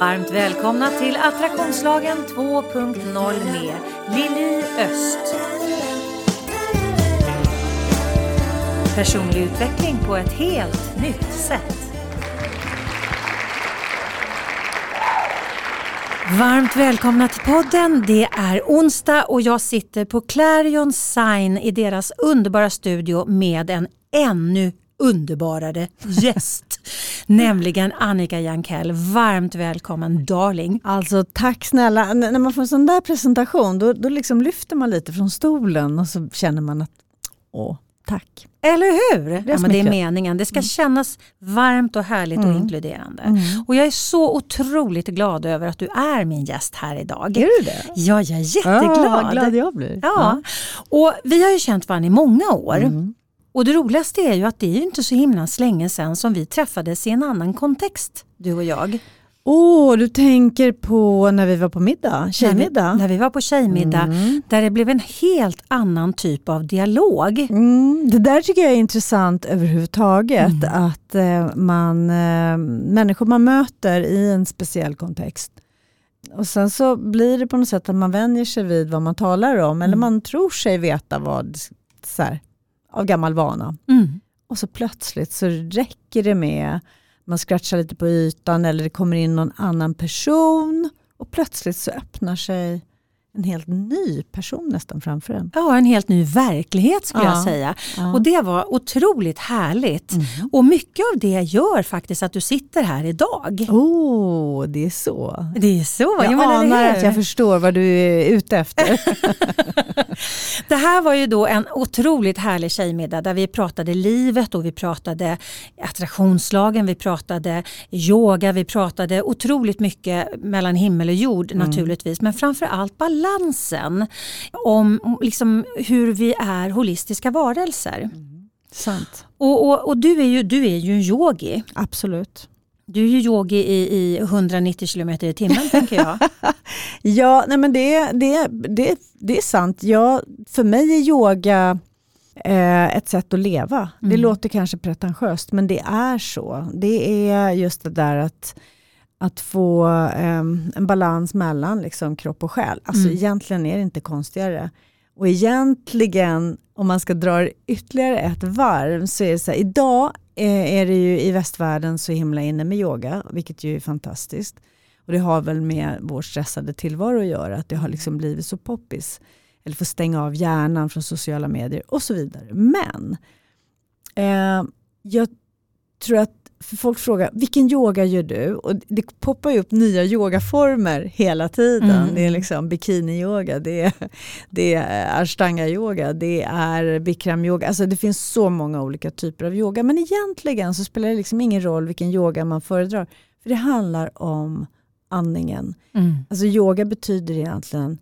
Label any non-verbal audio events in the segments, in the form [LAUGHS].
Varmt välkomna till Attraktionslagen 2.0 med Lili Öst. Personlig utveckling på ett helt nytt sätt. Varmt välkomna till podden. Det är onsdag och jag sitter på Clarion Sign i deras underbara studio med en ännu underbarare gäst. [LAUGHS] nämligen Annika Jankell. Varmt välkommen darling. Alltså tack snälla. N när man får en sån där presentation då, då liksom lyfter man lite från stolen och så känner man att åh, tack. Eller hur? Det är, ja, men det är meningen. Det ska mm. kännas varmt och härligt mm. och inkluderande. Mm. Och jag är så otroligt glad över att du är min gäst här idag. Är du det? Ja, jag är jätteglad. Ja, vad glad jag blir. Ja. ja. Och vi har ju känt varandra i många år. Och det roligaste är ju att det är inte så himla länge sedan som vi träffades i en annan kontext, du och jag. Åh, oh, du tänker på när vi var på middag, tjejmiddag? När vi, när vi var på tjejmiddag, mm. där det blev en helt annan typ av dialog. Mm. Det där tycker jag är intressant överhuvudtaget, mm. att eh, man, eh, människor man möter i en speciell kontext och sen så blir det på något sätt att man vänjer sig vid vad man talar om, eller mm. man tror sig veta vad, så här, av gammal vana. Mm. Och så plötsligt så räcker det med, man scratchar lite på ytan eller det kommer in någon annan person och plötsligt så öppnar sig en helt ny person nästan framför en. Ja, en helt ny verklighet skulle ja, jag säga. Ja. Och det var otroligt härligt. Mm. Och mycket av det gör faktiskt att du sitter här idag. Oh, det är så. Det är så. Jag ja, anar att jag förstår vad du är ute efter. [LAUGHS] [LAUGHS] det här var ju då en otroligt härlig tjejmiddag där vi pratade livet och vi pratade attraktionslagen, vi pratade yoga, vi pratade otroligt mycket mellan himmel och jord mm. naturligtvis. Men framför allt balans balansen om liksom hur vi är holistiska varelser. Mm. Sant. Och, och, och, du, är ju, du är ju en yogi. Absolut. Du är ju yogi i, i 190 km i timmen tänker jag. [LAUGHS] ja, nej men det, det, det, det är sant. Ja, för mig är yoga eh, ett sätt att leva. Mm. Det låter kanske pretentiöst men det är så. Det är just det där att att få um, en balans mellan liksom, kropp och själ. Alltså mm. egentligen är det inte konstigare. Och egentligen, om man ska dra ytterligare ett varv, så är det så här, idag är, är det ju i västvärlden så himla inne med yoga, vilket ju är fantastiskt. Och det har väl med vår stressade tillvaro att göra, att det har liksom blivit så poppis. Eller få stänga av hjärnan från sociala medier och så vidare. Men eh, jag tror att för folk frågar, vilken yoga gör du? Och det poppar ju upp nya yogaformer hela tiden. Mm. Det är liksom bikini-yoga, det är, det är ashtanga-yoga, det är bikram-yoga. Alltså det finns så många olika typer av yoga. Men egentligen så spelar det liksom ingen roll vilken yoga man föredrar. För det handlar om andningen. Mm. Alltså yoga betyder egentligen,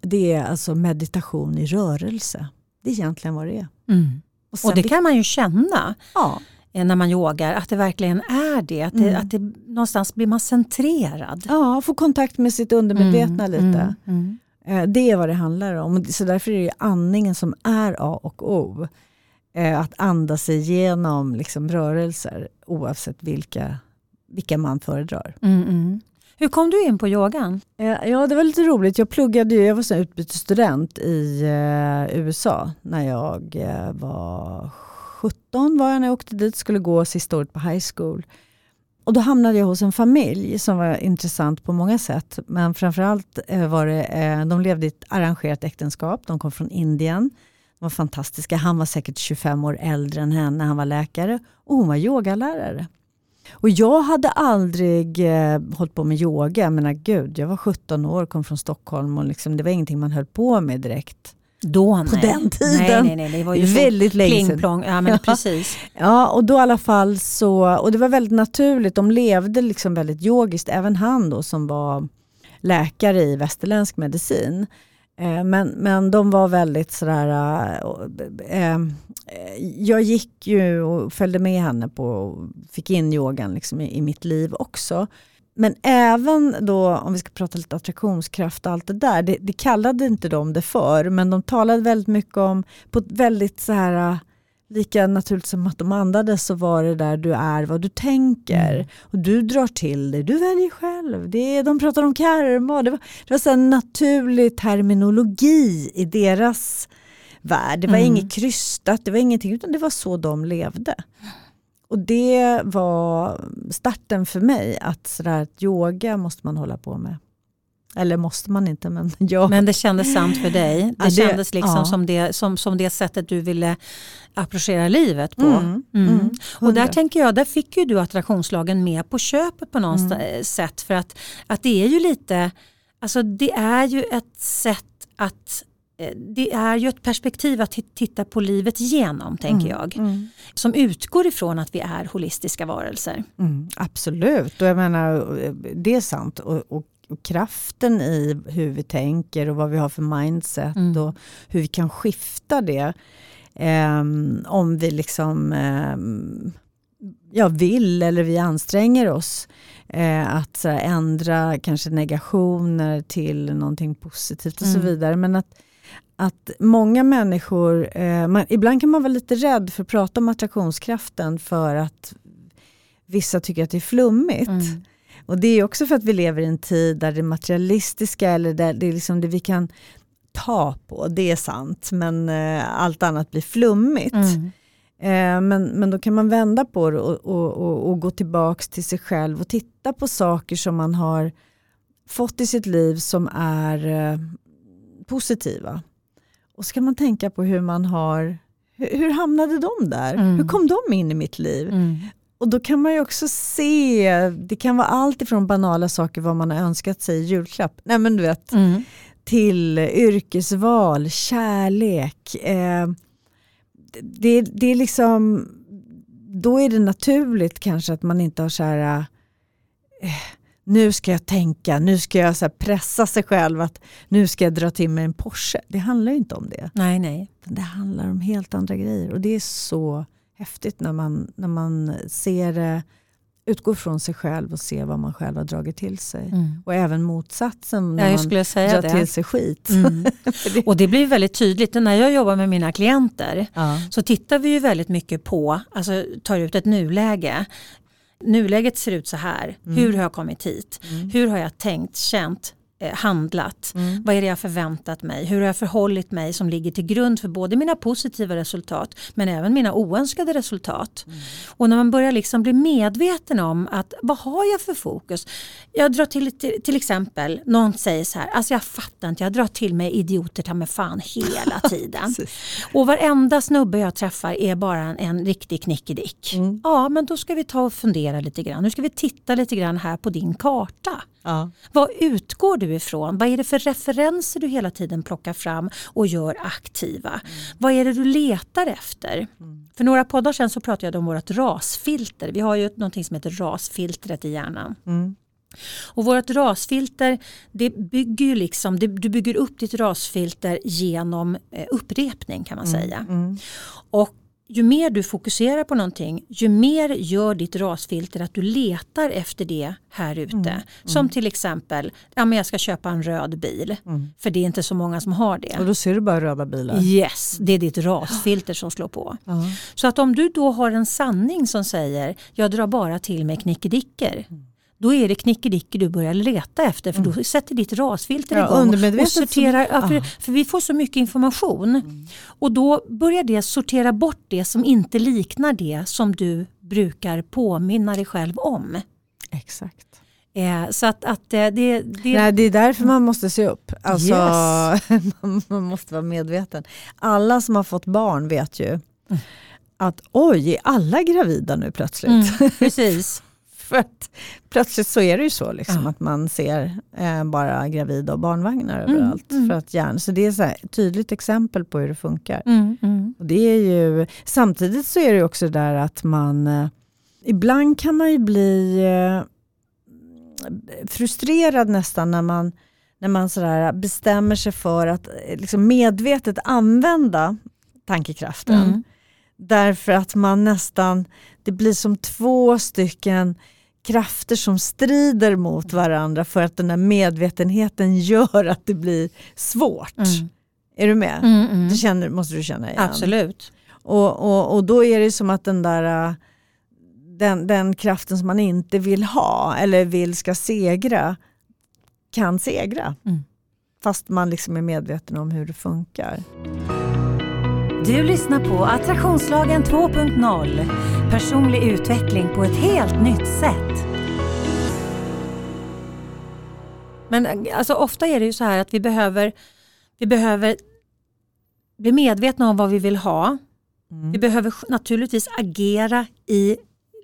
det är alltså meditation i rörelse. Det är egentligen vad det är. Mm. Och, och, det kan man ju känna. Ja. Eh, när man yogar, att det verkligen är det. Att, det, mm. att det, någonstans blir man centrerad. Ja, få kontakt med sitt undermedvetna mm. lite. Mm. mm. Eh, det är vad det handlar om. Så därför är det andningen som är A och O. Eh, att andas sig igenom liksom rörelser oavsett vilka, vilka man föredrar. Mm, mm. Hur kom du in på yogan? Ja, det var lite roligt. Jag pluggade jag var utbytesstudent i USA när jag var 17 var jag när jag åkte dit, skulle gå sista året på high school. Och då hamnade jag hos en familj som var intressant på många sätt. Men framförallt eh, var det, eh, de levde i ett arrangerat äktenskap. De kom från Indien. De var fantastiska. Han var säkert 25 år äldre än henne. Han var läkare och hon var yogalärare. Och jag hade aldrig eh, hållit på med yoga. Jag menar gud, jag var 17 år, kom från Stockholm och liksom, det var ingenting man höll på med direkt. Då, på nej. den tiden. Nej, nej, nej, det var ju väldigt länge sedan. Ja, men precis. ja, och då i alla fall så, och det var väldigt naturligt, de levde liksom väldigt yogiskt, även han då som var läkare i västerländsk medicin. Eh, men, men de var väldigt sådär, äh, jag gick ju och följde med henne på, fick in yogan liksom i, i mitt liv också. Men även då, om vi ska prata lite attraktionskraft och allt det där, det, det kallade inte de det för, men de talade väldigt mycket om, på ett väldigt så här lika naturligt som att de andades så var det där du är vad du tänker. Mm. Och du drar till dig, du väljer själv. Det är, de pratar om karma. Det var, det var så en naturlig terminologi i deras värld. Det var Mm. inget krystat, det var ingenting utan det var så de levde. Och det var starten för mig att, sådär, att yoga måste man hålla på med. Eller måste man inte men [LAUGHS] jag. Men det kändes sant för dig. Det, Ja, det- kändes liksom ja. som, det, som, som det sättet du ville approchera livet på. Mm, Mm. mm, Och där tänker jag, där fick ju du attraktionslagen med på köpet på något Mm. sätt. För att, att det är ju lite, alltså det är ju ett sätt att det är ju ett perspektiv att ti- titta på livet genom, tänker jag. Mm. Som utgår ifrån att vi är holistiska varelser. Mm, absolut, och jag menar det är sant. Och, och, och kraften i hur vi tänker och vad vi har för mindset Mm. och hur vi kan skifta det. ehm, om vi liksom ehm, ja, vill eller vi anstränger oss. eh, att så ändra kanske negationer till någonting positivt och så Mm. vidare. Men att, att många människor, eh, man, ibland kan man vara lite rädd för att prata om attraktionskraften för att vissa tycker att det är flummigt. Mm. Och det är också för att vi lever i en tid där det materialistiska eller där det är liksom det vi kan ta på, det är sant, men eh, allt annat blir flummigt. Mm. Eh, men, men då kan man vända på det och, och, och, och gå tillbaks till sig själv och titta på saker som man har fått i sitt liv som är eh, positiva. Och så kan man tänka på hur man har, hur, hur hamnade de där? Mm. Hur kom de in i mitt liv? Mm. Och då kan man ju också se, det kan vara allt ifrån banala saker vad man har önskat sig i julklapp, nej men du vet, Mm. till yrkesval, kärlek. Eh, det, det är liksom, då är det naturligt kanske att man inte har så här, eh, nu ska jag tänka, nu ska jag så pressa sig själv att nu ska jag dra till mig en Porsche. Det handlar ju inte om det. Nej, nej. Det handlar om helt andra grejer och det är så häftigt när man, när man ser det, utgår från sig själv och ser vad man själv har dragit till sig. Mm. Och även motsatsen när Ja, man drar det. till sig skit. Mm. [LAUGHS] Och det blir väldigt tydligt när jag jobbar med mina klienter Ja. så tittar vi ju väldigt mycket på, alltså tar ut ett nuläge. Nuläget ser ut så här, Mm. hur har jag kommit hit? Mm. Hur har jag tänkt, känt, handlat? Mm. Vad är det jag förväntat mig? Hur har jag förhållit mig som ligger till grund för både mina positiva resultat men även mina oönskade resultat? Mm. Och när man börjar liksom bli medveten om att vad har jag för fokus? Jag drar till, till, till exempel, någon säger så här, alltså jag fattar inte, jag drar till mig idioter ta med fan hela [LAUGHS] tiden. Och varenda snubbe jag träffar är bara en, en riktig knickedick. Mm. Ja, men då ska vi ta och fundera lite grann. Nu ska vi titta lite grann här på din karta. Ja. Vad utgår du ifrån? Vad är det för referenser du hela tiden plockar fram och gör aktiva? Vad är det du letar efter? För några poddar sedan så pratade jag om vårt rasfilter. Vi har ju någonting som heter rasfiltret i hjärnan. Mm. Och vårt rasfilter, det bygger ju liksom, det, du bygger upp ditt rasfilter genom eh, upprepning kan man säga. Mm. Och ju mer du fokuserar på någonting, ju mer gör ditt rasfilter att du letar efter det här ute. Mm. Som till exempel, ja, men jag ska köpa en röd bil. Mm. För det är inte så många som har det. Och då ser du bara röda bilar. Yes, det är ditt rasfilter som slår på. Så att om du då har en sanning som säger jag drar bara till mig knickedicker. Mm. Då är det knickedicker du börjar leta efter för då sätter ditt rasfilter Ja, igång. Och sorterar, ja, för, för vi får så mycket information. Och då börjar det sortera bort det som inte liknar det som du brukar påminna dig själv om. Exakt. Eh, så att, att eh, det, det, Nej, det är därför man måste se upp. Alltså, Yes. [LAUGHS] man- man måste vara medveten. Alla som har fått barn vet ju Mm. att oj, är alla gravida nu plötsligt? mm, precis. [LAUGHS] [LAUGHS] För att plötsligt så är det ju så liksom, Ja. att man ser eh, bara gravida och barnvagnar Mm, överallt. mm. För att hjärn, så det är ett tydligt exempel på hur det funkar. Mm, mm. Och det är ju, samtidigt så är det också det där att man eh, ibland kan man ju bli eh, frustrerad nästan när man, när man sådär bestämmer sig för att eh, liksom medvetet använda tankekraften. Mm. Därför att man nästan, det blir som två stycken krafter som strider mot varandra för att den här medvetenheten [LAUGHS] gör att det blir svårt. Mm. Är du med? Mm, mm. Det känner, måste du känna igen. Absolut. Och, och, och då är det som att den där äh, den, den kraften som man inte vill ha eller vill ska segra kan segra. Mm. Fast man liksom är medveten om hur det funkar. Du lyssnar på Attraktionslagen 2.0. Personlig utveckling på ett helt nytt sätt. Men alltså, ofta är det ju så här att vi behöver, vi behöver bli medvetna om vad vi vill ha. Mm. Vi behöver naturligtvis agera i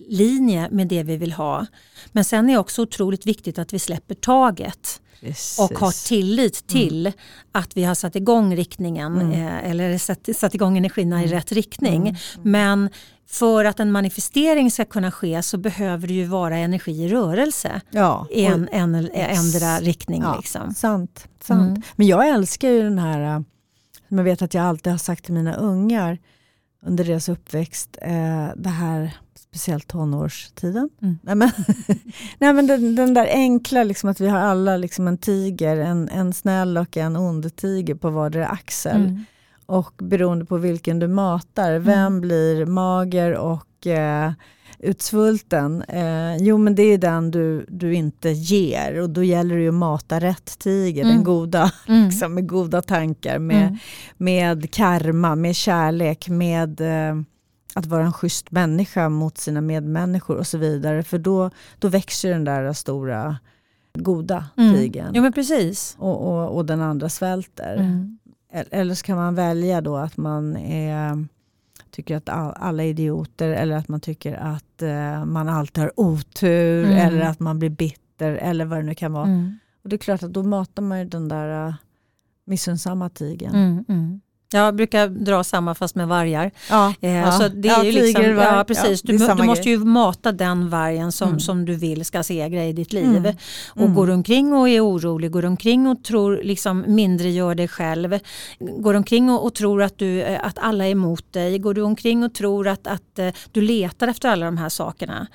linje med det vi vill ha. Men sen är det också otroligt viktigt att vi släpper taget Precis. och har tillit till att vi har satt igång riktningen Mm. eh, eller satt, satt igång energierna i Mm. rätt riktning. Mm. Men för att en manifestering ska kunna ske så behöver det ju vara energi i rörelse ja, i och- en, en, ändra riktning. Ja, Liksom. Sant. sant. Mm. Men jag älskar ju den här, äh, som jag vet att jag alltid har sagt till mina ungar under deras uppväxt, eh, det här speciellt tonårstiden. Mm. Nej, men, [LAUGHS] nej, men den, den där enkla, liksom, att vi har alla liksom en tiger, en, en snäll och en ond tiger på vardera axel. Mm. Och beroende på vilken du matar, vem blir mager och eh, utsvulten? Eh, jo men det är den du, du inte ger och då gäller det ju att mata rätt tiger, Mm. den goda, Mm. liksom, med goda tankar, med, Mm. med karma, med kärlek, med eh, att vara en schysst människa mot sina medmänniskor och så vidare. För då, då växer den där stora goda Mm. tigern Jo men precis. och, och, och den andra svälter. Mm. Eller- så kan man välja då att man är, tycker att all, alla är idioter eller att man tycker att eh, man alltid har otur Mm. eller att man blir bitter eller vad det nu kan vara. Mm. Och det är klart att då matar man ju den där uh, missunnsamma tigern. Jag brukar dra samma fast med vargar. Ja, Eh, ja. Så det är ja, ju liksom, tiger, ja, precis. du, du måste ju mata den vargen som, Mm. som du vill ska segra i ditt liv. Mm. Och Mm. går omkring och är orolig, går omkring och tror liksom mindre gör dig själv. Går omkring och, och tror att, du, eh, att alla är emot dig. Går du omkring och tror att, att eh, du letar efter alla de här sakerna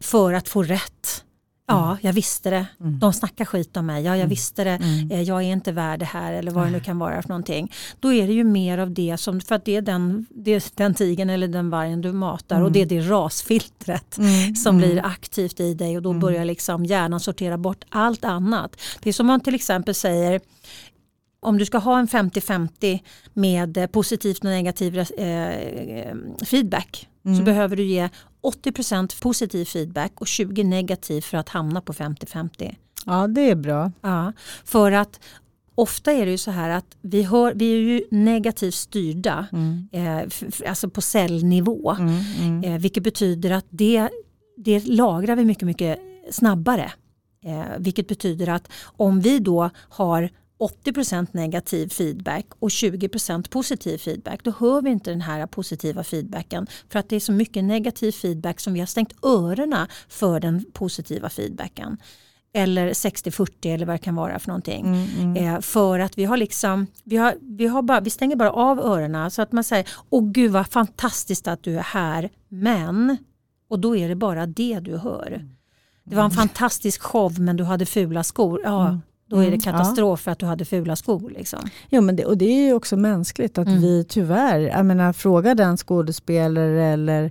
för att få rätt. Ja, jag visste det. Mm. De snackar skit om mig. Ja, jag Mm. visste det. Mm. Eh, Jag är inte värd det här eller vad det nu kan vara för någonting. Då är det ju mer av det som, för att det är den, det är den tigen eller den vargen du matar Mm. och det är det rasfiltret Mm. som Mm. blir aktivt i dig och då Mm. börjar liksom hjärnan sortera bort allt annat. Det är som man till exempel säger om du ska ha en 50-50 med eh, positivt och negativ eh, eh, feedback så Mm. behöver du ge 80% positiv feedback och 20 negativ för att hamna på 50-50. Ja, det är bra. Ja, för att ofta är det ju så här att vi, hör, vi är ju negativt styrda Mm. eh, alltså på cellnivå. Mm. Mm. Eh, vilket betyder att det, det lagrar vi mycket, mycket snabbare. Eh, vilket betyder att om vi då har 80% negativ feedback och 20% positiv feedback då hör vi inte den här positiva feedbacken för att det är så mycket negativ feedback som vi har stängt öronen för den positiva feedbacken. Eller 60-40 eller vad det kan vara för någonting. Mm. Mm. Eh, för att vi har liksom, vi, har, vi, har bara, vi stänger bara av öronen så att man säger, åh gud vad fantastiskt att du är här, men, och då är det bara det du hör. Det var en fantastisk show men du hade fula skor, ja Mm. Då är det Mm, katastrof för att du hade fula skor. Liksom. Jo, men det, och det är ju också mänskligt att Mm. vi tyvärr, jag menar fråga den skådespelare eller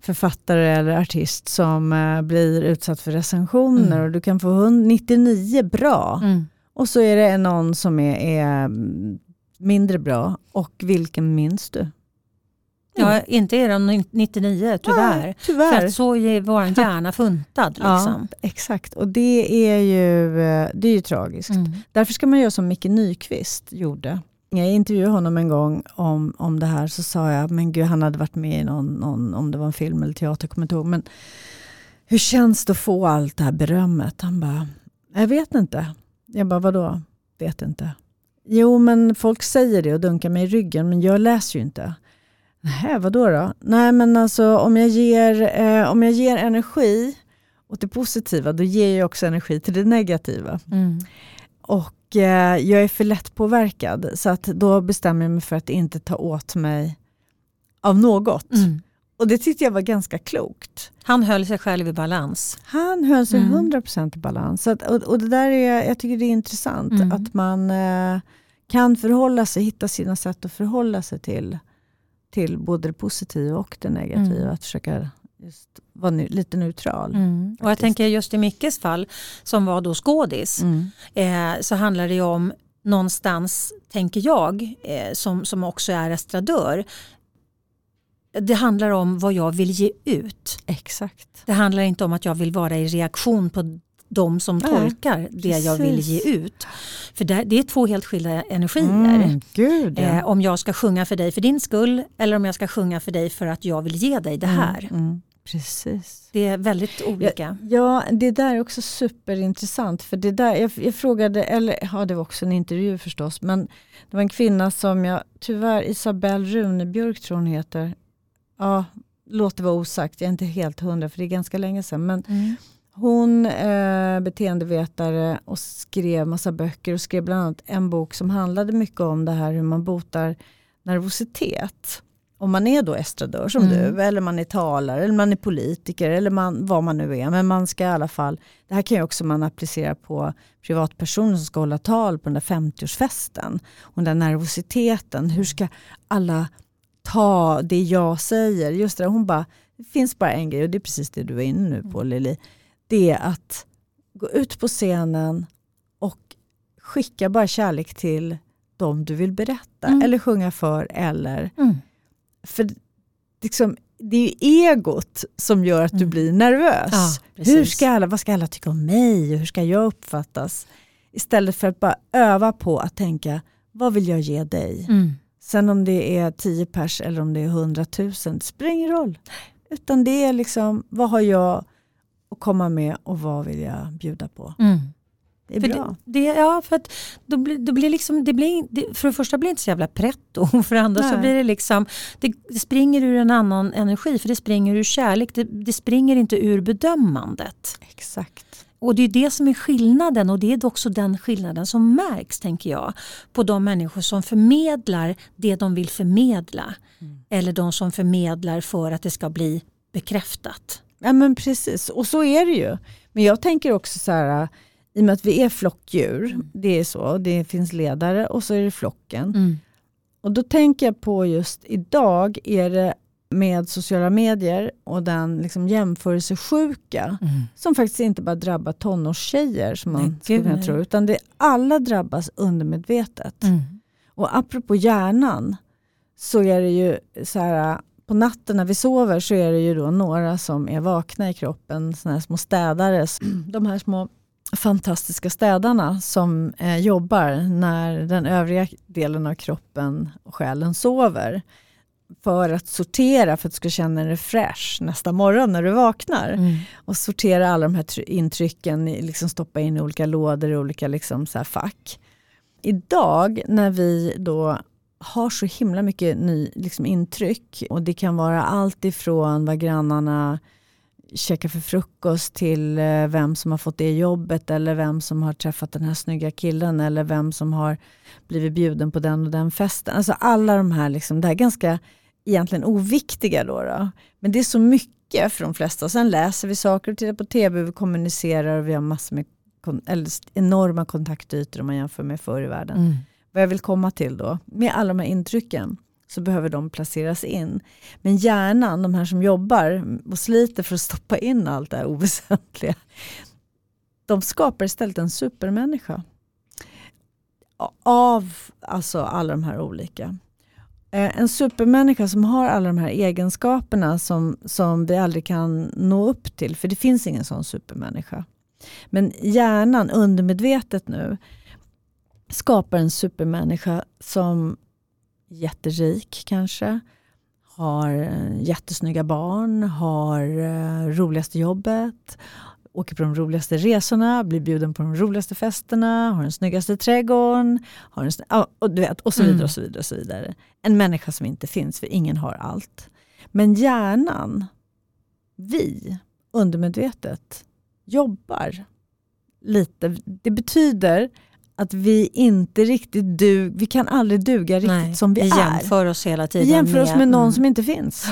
författare eller artist som eh, blir utsatt för recensioner Mm. och du kan få 199 bra Mm. och så är det någon som är, är mindre bra och vilken minns du? Ja, inte är de 99 tyvärr. Nej, För tyvärr. att så är vår hjärna funtad. [LAUGHS] Liksom. Ja, exakt. Och det är ju, eh, det är ju tragiskt. Mm. Därför ska man göra som Micke Nyqvist gjorde. Jag intervjuade honom en gång om, om det här så sa jag, men gud han hade varit med i någon, någon om det var en film eller teater, jag kommer inte ihåg. Men hur känns det att få allt det här berömmet? Han bara, jag vet inte. Jag bara, vadå? Vet inte. Jo men folk säger det och dunkar mig i ryggen men jag läser ju inte. Nej, vadå då? Nej men alltså om jag ger, eh, om jag ger energi åt det positiva då ger jag också energi till det negativa. Mm. Och eh, jag är för lätt påverkad så att då bestämmer jag mig för att inte ta åt mig av något. Mm. Och det tyckte jag var ganska klokt. Han höll sig själv i balans. Han höll sig Mm. 100% i balans. Så att, och, och det där är, jag tycker det är intressant Mm. att man eh, kan förhålla sig, hitta sina sätt att förhålla sig till till både det positiva och det negativa. Mm. Att försöka just vara nu, lite neutral. Mm. Och jag tänker just i Mickes fall, som var då skådis, Mm. eh, så handlar det om någonstans, tänker jag, eh, som, som också är estradör. Det handlar om vad jag vill ge ut. Exakt. Det handlar inte om att jag vill vara i reaktion på de som Nej, tolkar det jag vill precis. ge ut. För det, är två helt skilda energier. Mm, gud ja. Eh, om jag ska sjunga för dig för din skull eller om jag ska sjunga för dig för att jag vill ge dig det här. Mm, mm, precis. Det är väldigt olika. Ja, det där är också superintressant. För det där, jag, jag frågade, eller ja det var också en intervju förstås, men det var en kvinna som jag, tyvärr Isabelle Runebjörk tror hon heter. Ja, låt det vara osagt, jag är inte helt hundra för det är ganska länge sedan. Men Mm. Hon eh, beteendevetare och skrev massa böcker och skrev bland annat en bok som handlade mycket om det här hur man botar nervositet. Om man är då estradör som Mm. du, eller man är talare, eller man är politiker, eller man, vad man nu är. Men man ska i alla fall, det här kan ju också man applicera på privatpersoner som ska hålla tal på den där 50-årsfesten. Och den där nervositeten, hur ska alla ta det jag säger? Just det, hon bara, det finns bara en grej och det är precis det du är inne nu på Lili. Det är att gå ut på scenen och skicka bara kärlek till de du vill berätta Mm. eller sjunga för. Eller, Mm. för liksom, det är ju egot som gör att du Mm. blir nervös. Ja, hur ska alla, vad ska alla tycka om mig och hur ska jag uppfattas? Istället för att bara öva på att tänka, vad vill jag ge dig? Mm. Sen om det är 10 pers eller om det är 100 000, det spelar ingen roll. Utan det är liksom, vad har jag att komma med och vad vill jag bjuda på? Mm. Det är För bra. Det, det, ja, för att då blir, då blir liksom, det blir, det, för det första blir det inte så jävla pretto. [LAUGHS] För det andra så Nej. blir det liksom, det, det springer ur en annan energi. För det springer ur kärlek. Det, det springer inte ur bedömandet. Exakt. Och det är det som är skillnaden och det är också den skillnaden som märks tänker jag. På de människor som förmedlar det de vill förmedla. Mm. Eller de som förmedlar för att det ska bli bekräftat. Ja men precis, och så är det ju. Men jag tänker också så här, i och med att vi är flockdjur, det är så, det finns ledare och så är det flocken. Mm. Och då tänker jag på just idag är det med sociala medier och den liksom jämförelsesjuka Mm. som faktiskt inte bara drabbar tonårstjejer som man Nej, skulle kunna tro, utan det alla drabbas undermedvetet. Mm. Och apropå hjärnan så är det ju så här på natten när vi sover så är det ju då några som är vakna i kroppen, såna här små städare. [CLEARS THROAT] De här små fantastiska städarna som eh, jobbar när den övriga delen av kroppen och själen sover. För att sortera, för att du ska känna dig fräsch nästa morgon när du vaknar Mm. och sortera alla de här try- intrycken, liksom stoppa in i olika lådor i olika liksom så här fack. Idag när vi då har så himla mycket ny, liksom intryck och det kan vara allt ifrån vad grannarna käkar för frukost till eh, vem som har fått det jobbet eller vem som har träffat den här snygga killen eller vem som har blivit bjuden på den och den festen. Alltså alla de här, liksom, det här ganska egentligen oviktiga då, då. Men det är så mycket för de flesta. Sen läser vi saker och tittar på tv, vi kommunicerar och vi har massor med kon- eller enorma kontaktytor om man jämför med förr i världen. Mm. Vad jag vill komma till då, med alla de här intrycken så behöver de placeras in. Men hjärnan, de här som jobbar och sliter för att stoppa in allt det här oväsentliga, de skapar istället en supermänniska. Av alltså alla de här olika. Eh, en supermänniska som har alla de här egenskaperna som, som vi aldrig kan nå upp till, för det finns ingen sån supermänniska. Men hjärnan, undermedvetet nu, skapar en supermänniska som är jätterik kanske, har eh, jättesnygga barn, har eh, roligaste jobbet, åker på de roligaste resorna, blir bjuden på de roligaste festerna, har den snyggaste trädgården, har en och, du vet, och så vidare. Mm. och så vidare, och så vidare. En människa som inte finns, för ingen har allt. Men hjärnan, vi, undermedvetet, jobbar lite. Det betyder att vi inte riktigt dug, vi kan aldrig duga riktigt Nej, som vi, vi är. jämför oss hela tiden. Vi jämför oss med någon mm. som inte finns.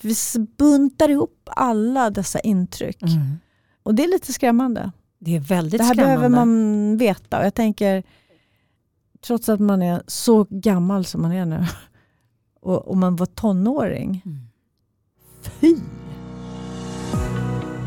Vi buntar ihop alla dessa intryck. Mm. Och det är lite skrämmande. Det är väldigt Det här skrämmande. behöver man veta. Och jag tänker, trots att man är så gammal som man är nu [LAUGHS] och, och man var tonåring. Mm. Fy!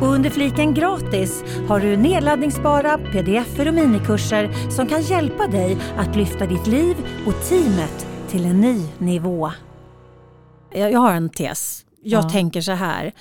Och under fliken gratis har du nedladdningsbara pdf och minikurser som kan hjälpa dig att lyfta ditt liv och teamet till en ny nivå. Jag har en tes. Jag Ja. tänker så här.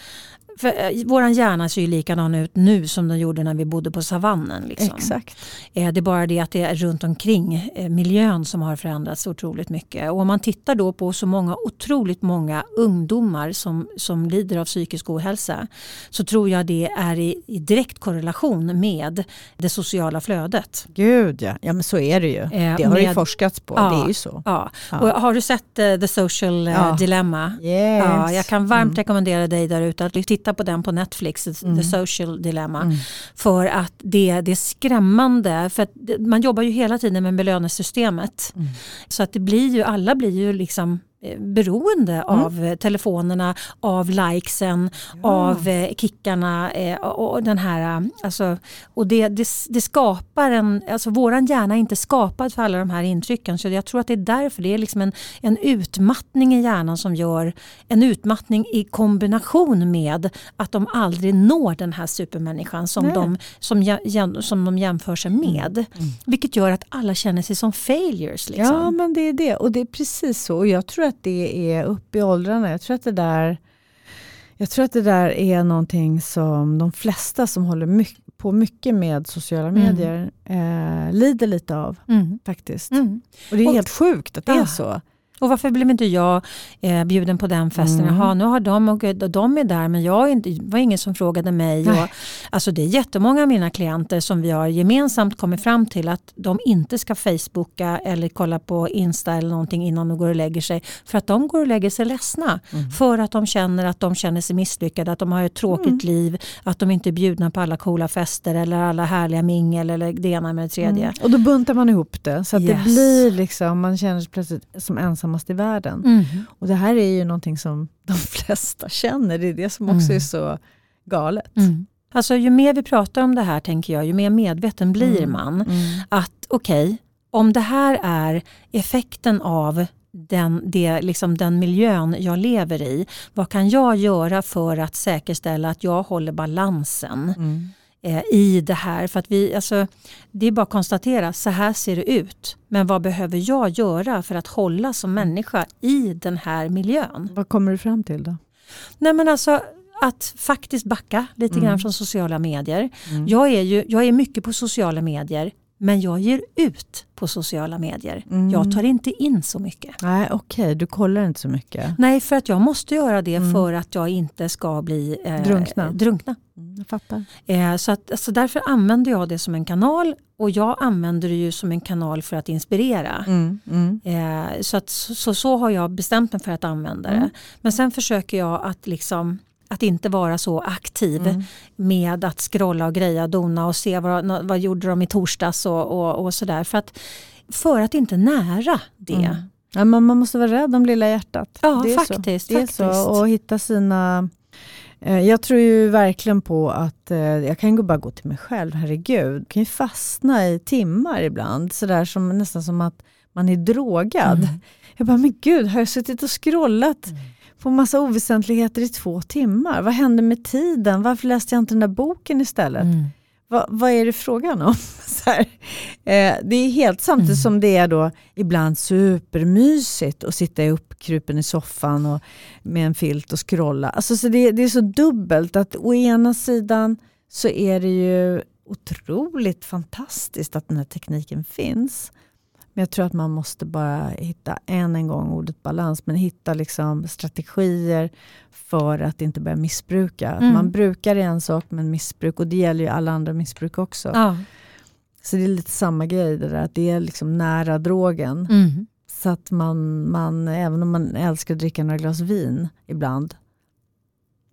För, eh, våran hjärna ser ju likadan ut nu som den gjorde när vi bodde på savannen. Liksom. Exakt. Eh, Det är bara det att det är runt omkring eh, miljön som har förändrats otroligt mycket. Och om man tittar då på så många, otroligt många ungdomar som, som lider av psykisk ohälsa så tror jag det är i, i direkt korrelation med det sociala flödet. Gud ja. ja, men så är det ju. Eh, det har ju med- forskats på, Ja. det är ju så. Ja. Ja. Och har du sett eh, The Social eh. Dilemma? Yes. Ja, jag kan varmt Mm. rekommendera dig där ute att titta på den på Netflix, The- Mm. The Social Dilemma. Mm. För att det, det är skrämmande. För man jobbar ju hela tiden med belöningssystemet. Mm. Så att det blir ju, alla blir ju liksom beroende Mm. av eh, telefonerna, av likesen, av eh, kickarna eh, och, den här, eh, alltså, och det, det, det skapar en, alltså våran hjärna är inte skapad för alla de här intrycken så jag tror att det är därför det är liksom en, en utmattning i hjärnan som gör en utmattning i kombination med att de aldrig når den här supermänniskan som, Nej. de, som, som de jämför sig med. Vilket gör att alla känner sig som failures. Liksom. Ja, men det är det. Och det är precis så. Och jag tror att det är upp i åldrarna. Jag tror att det där, jag tror att det där är någonting som de flesta som håller my- på mycket med sociala Mm. medier eh, lider lite av Mm. faktiskt. Mm. Och det är Och- helt sjukt att det är så. Och varför blev inte jag eh, bjuden på den festen? Mm. Jaha, nu har de och de är där men jag inte, det var ingen som frågade mig. Och, alltså det är jättemånga av mina klienter som vi har gemensamt kommit fram till att de inte ska facebooka eller kolla på Insta eller någonting innan de går och lägger sig. För att de går och lägger sig ledsna. Mm. För att de känner att de känner sig misslyckade, att de har ett tråkigt Mm. liv, att de inte är bjudna på alla coola fester eller alla härliga mingel eller det ena med det tredje. Mm. Och då buntar man ihop det så att det Yes. blir liksom, man känner sig plötsligt som ensammast i världen. Mm. Och det här är ju någonting som [LAUGHS] de flesta känner. Det är det som också Mm. är så galet. Mm. Alltså ju mer vi pratar om det här tänker jag, ju mer medveten blir Mm. man. Mm. Att okej, om det här är effekten av den, det, liksom den miljön jag lever i, vad kan jag göra för att säkerställa att jag håller balansen Mm. Eh, i det här? För att vi, alltså, det är bara att konstatera, så här ser det ut. Men vad behöver jag göra för att hålla som människa i den här miljön? Vad kommer du fram till då? Nej men alltså att faktiskt backa lite Mm. grann från sociala medier. Mm. Jag, är ju, jag är mycket på sociala medier men jag ger ut på sociala medier. Mm. Jag tar inte in så mycket. Nej, okej, du kollar inte så mycket. Nej, för att jag måste göra det Mm. för att jag inte ska bli eh, Drunkna. drunkna. Mm, jag fattar. Eh, så att, alltså därför använder jag det som en kanal och jag använder det ju som en kanal för att inspirera. Mm. Mm. Eh, så, att, så, så har jag bestämt mig för att använda Mm. det. Men sen försöker jag att, liksom, att inte vara så aktiv Mm. med att scrolla och greja, dona och se vad, vad gjorde de i torsdags och, och, och sådär. För att, för att inte nära det. Mm. Ja, men man måste vara rädd om lilla hjärtat. Ja, det är faktiskt. Så. Det är faktiskt. så. Och hitta sina... eh, Jag tror ju verkligen på att, eh, jag kan ju bara gå till mig själv, herregud. Jag kan ju fastna i timmar ibland, sådär som, nästan som att man är drogad. Mm. Jag bara, men gud, har jag suttit och scrollat Mm. på massa oväsentligheter i två timmar? Vad hände med tiden? Varför läste jag inte den där boken istället? Mm. Va, vad är det frågan om? [LAUGHS] Så här, eh, det är helt samtidigt Mm. som det är då ibland supermysigt att sitta uppkrupen i soffan och med en filt och scrolla. Alltså, så det, det är så dubbelt att å ena sidan så är det ju otroligt fantastiskt att den här tekniken finns. Men jag tror att man måste bara hitta, än en gång ordet balans, men hitta liksom strategier för att inte börja missbruka. Mm. Man brukar är en sak, men missbruk, och det gäller ju alla andra missbruk också. Ja. Så det är lite samma grej, det där, att det är liksom nära drogen. Mm. Så att man, man, även om man älskar att dricka några glas vin ibland,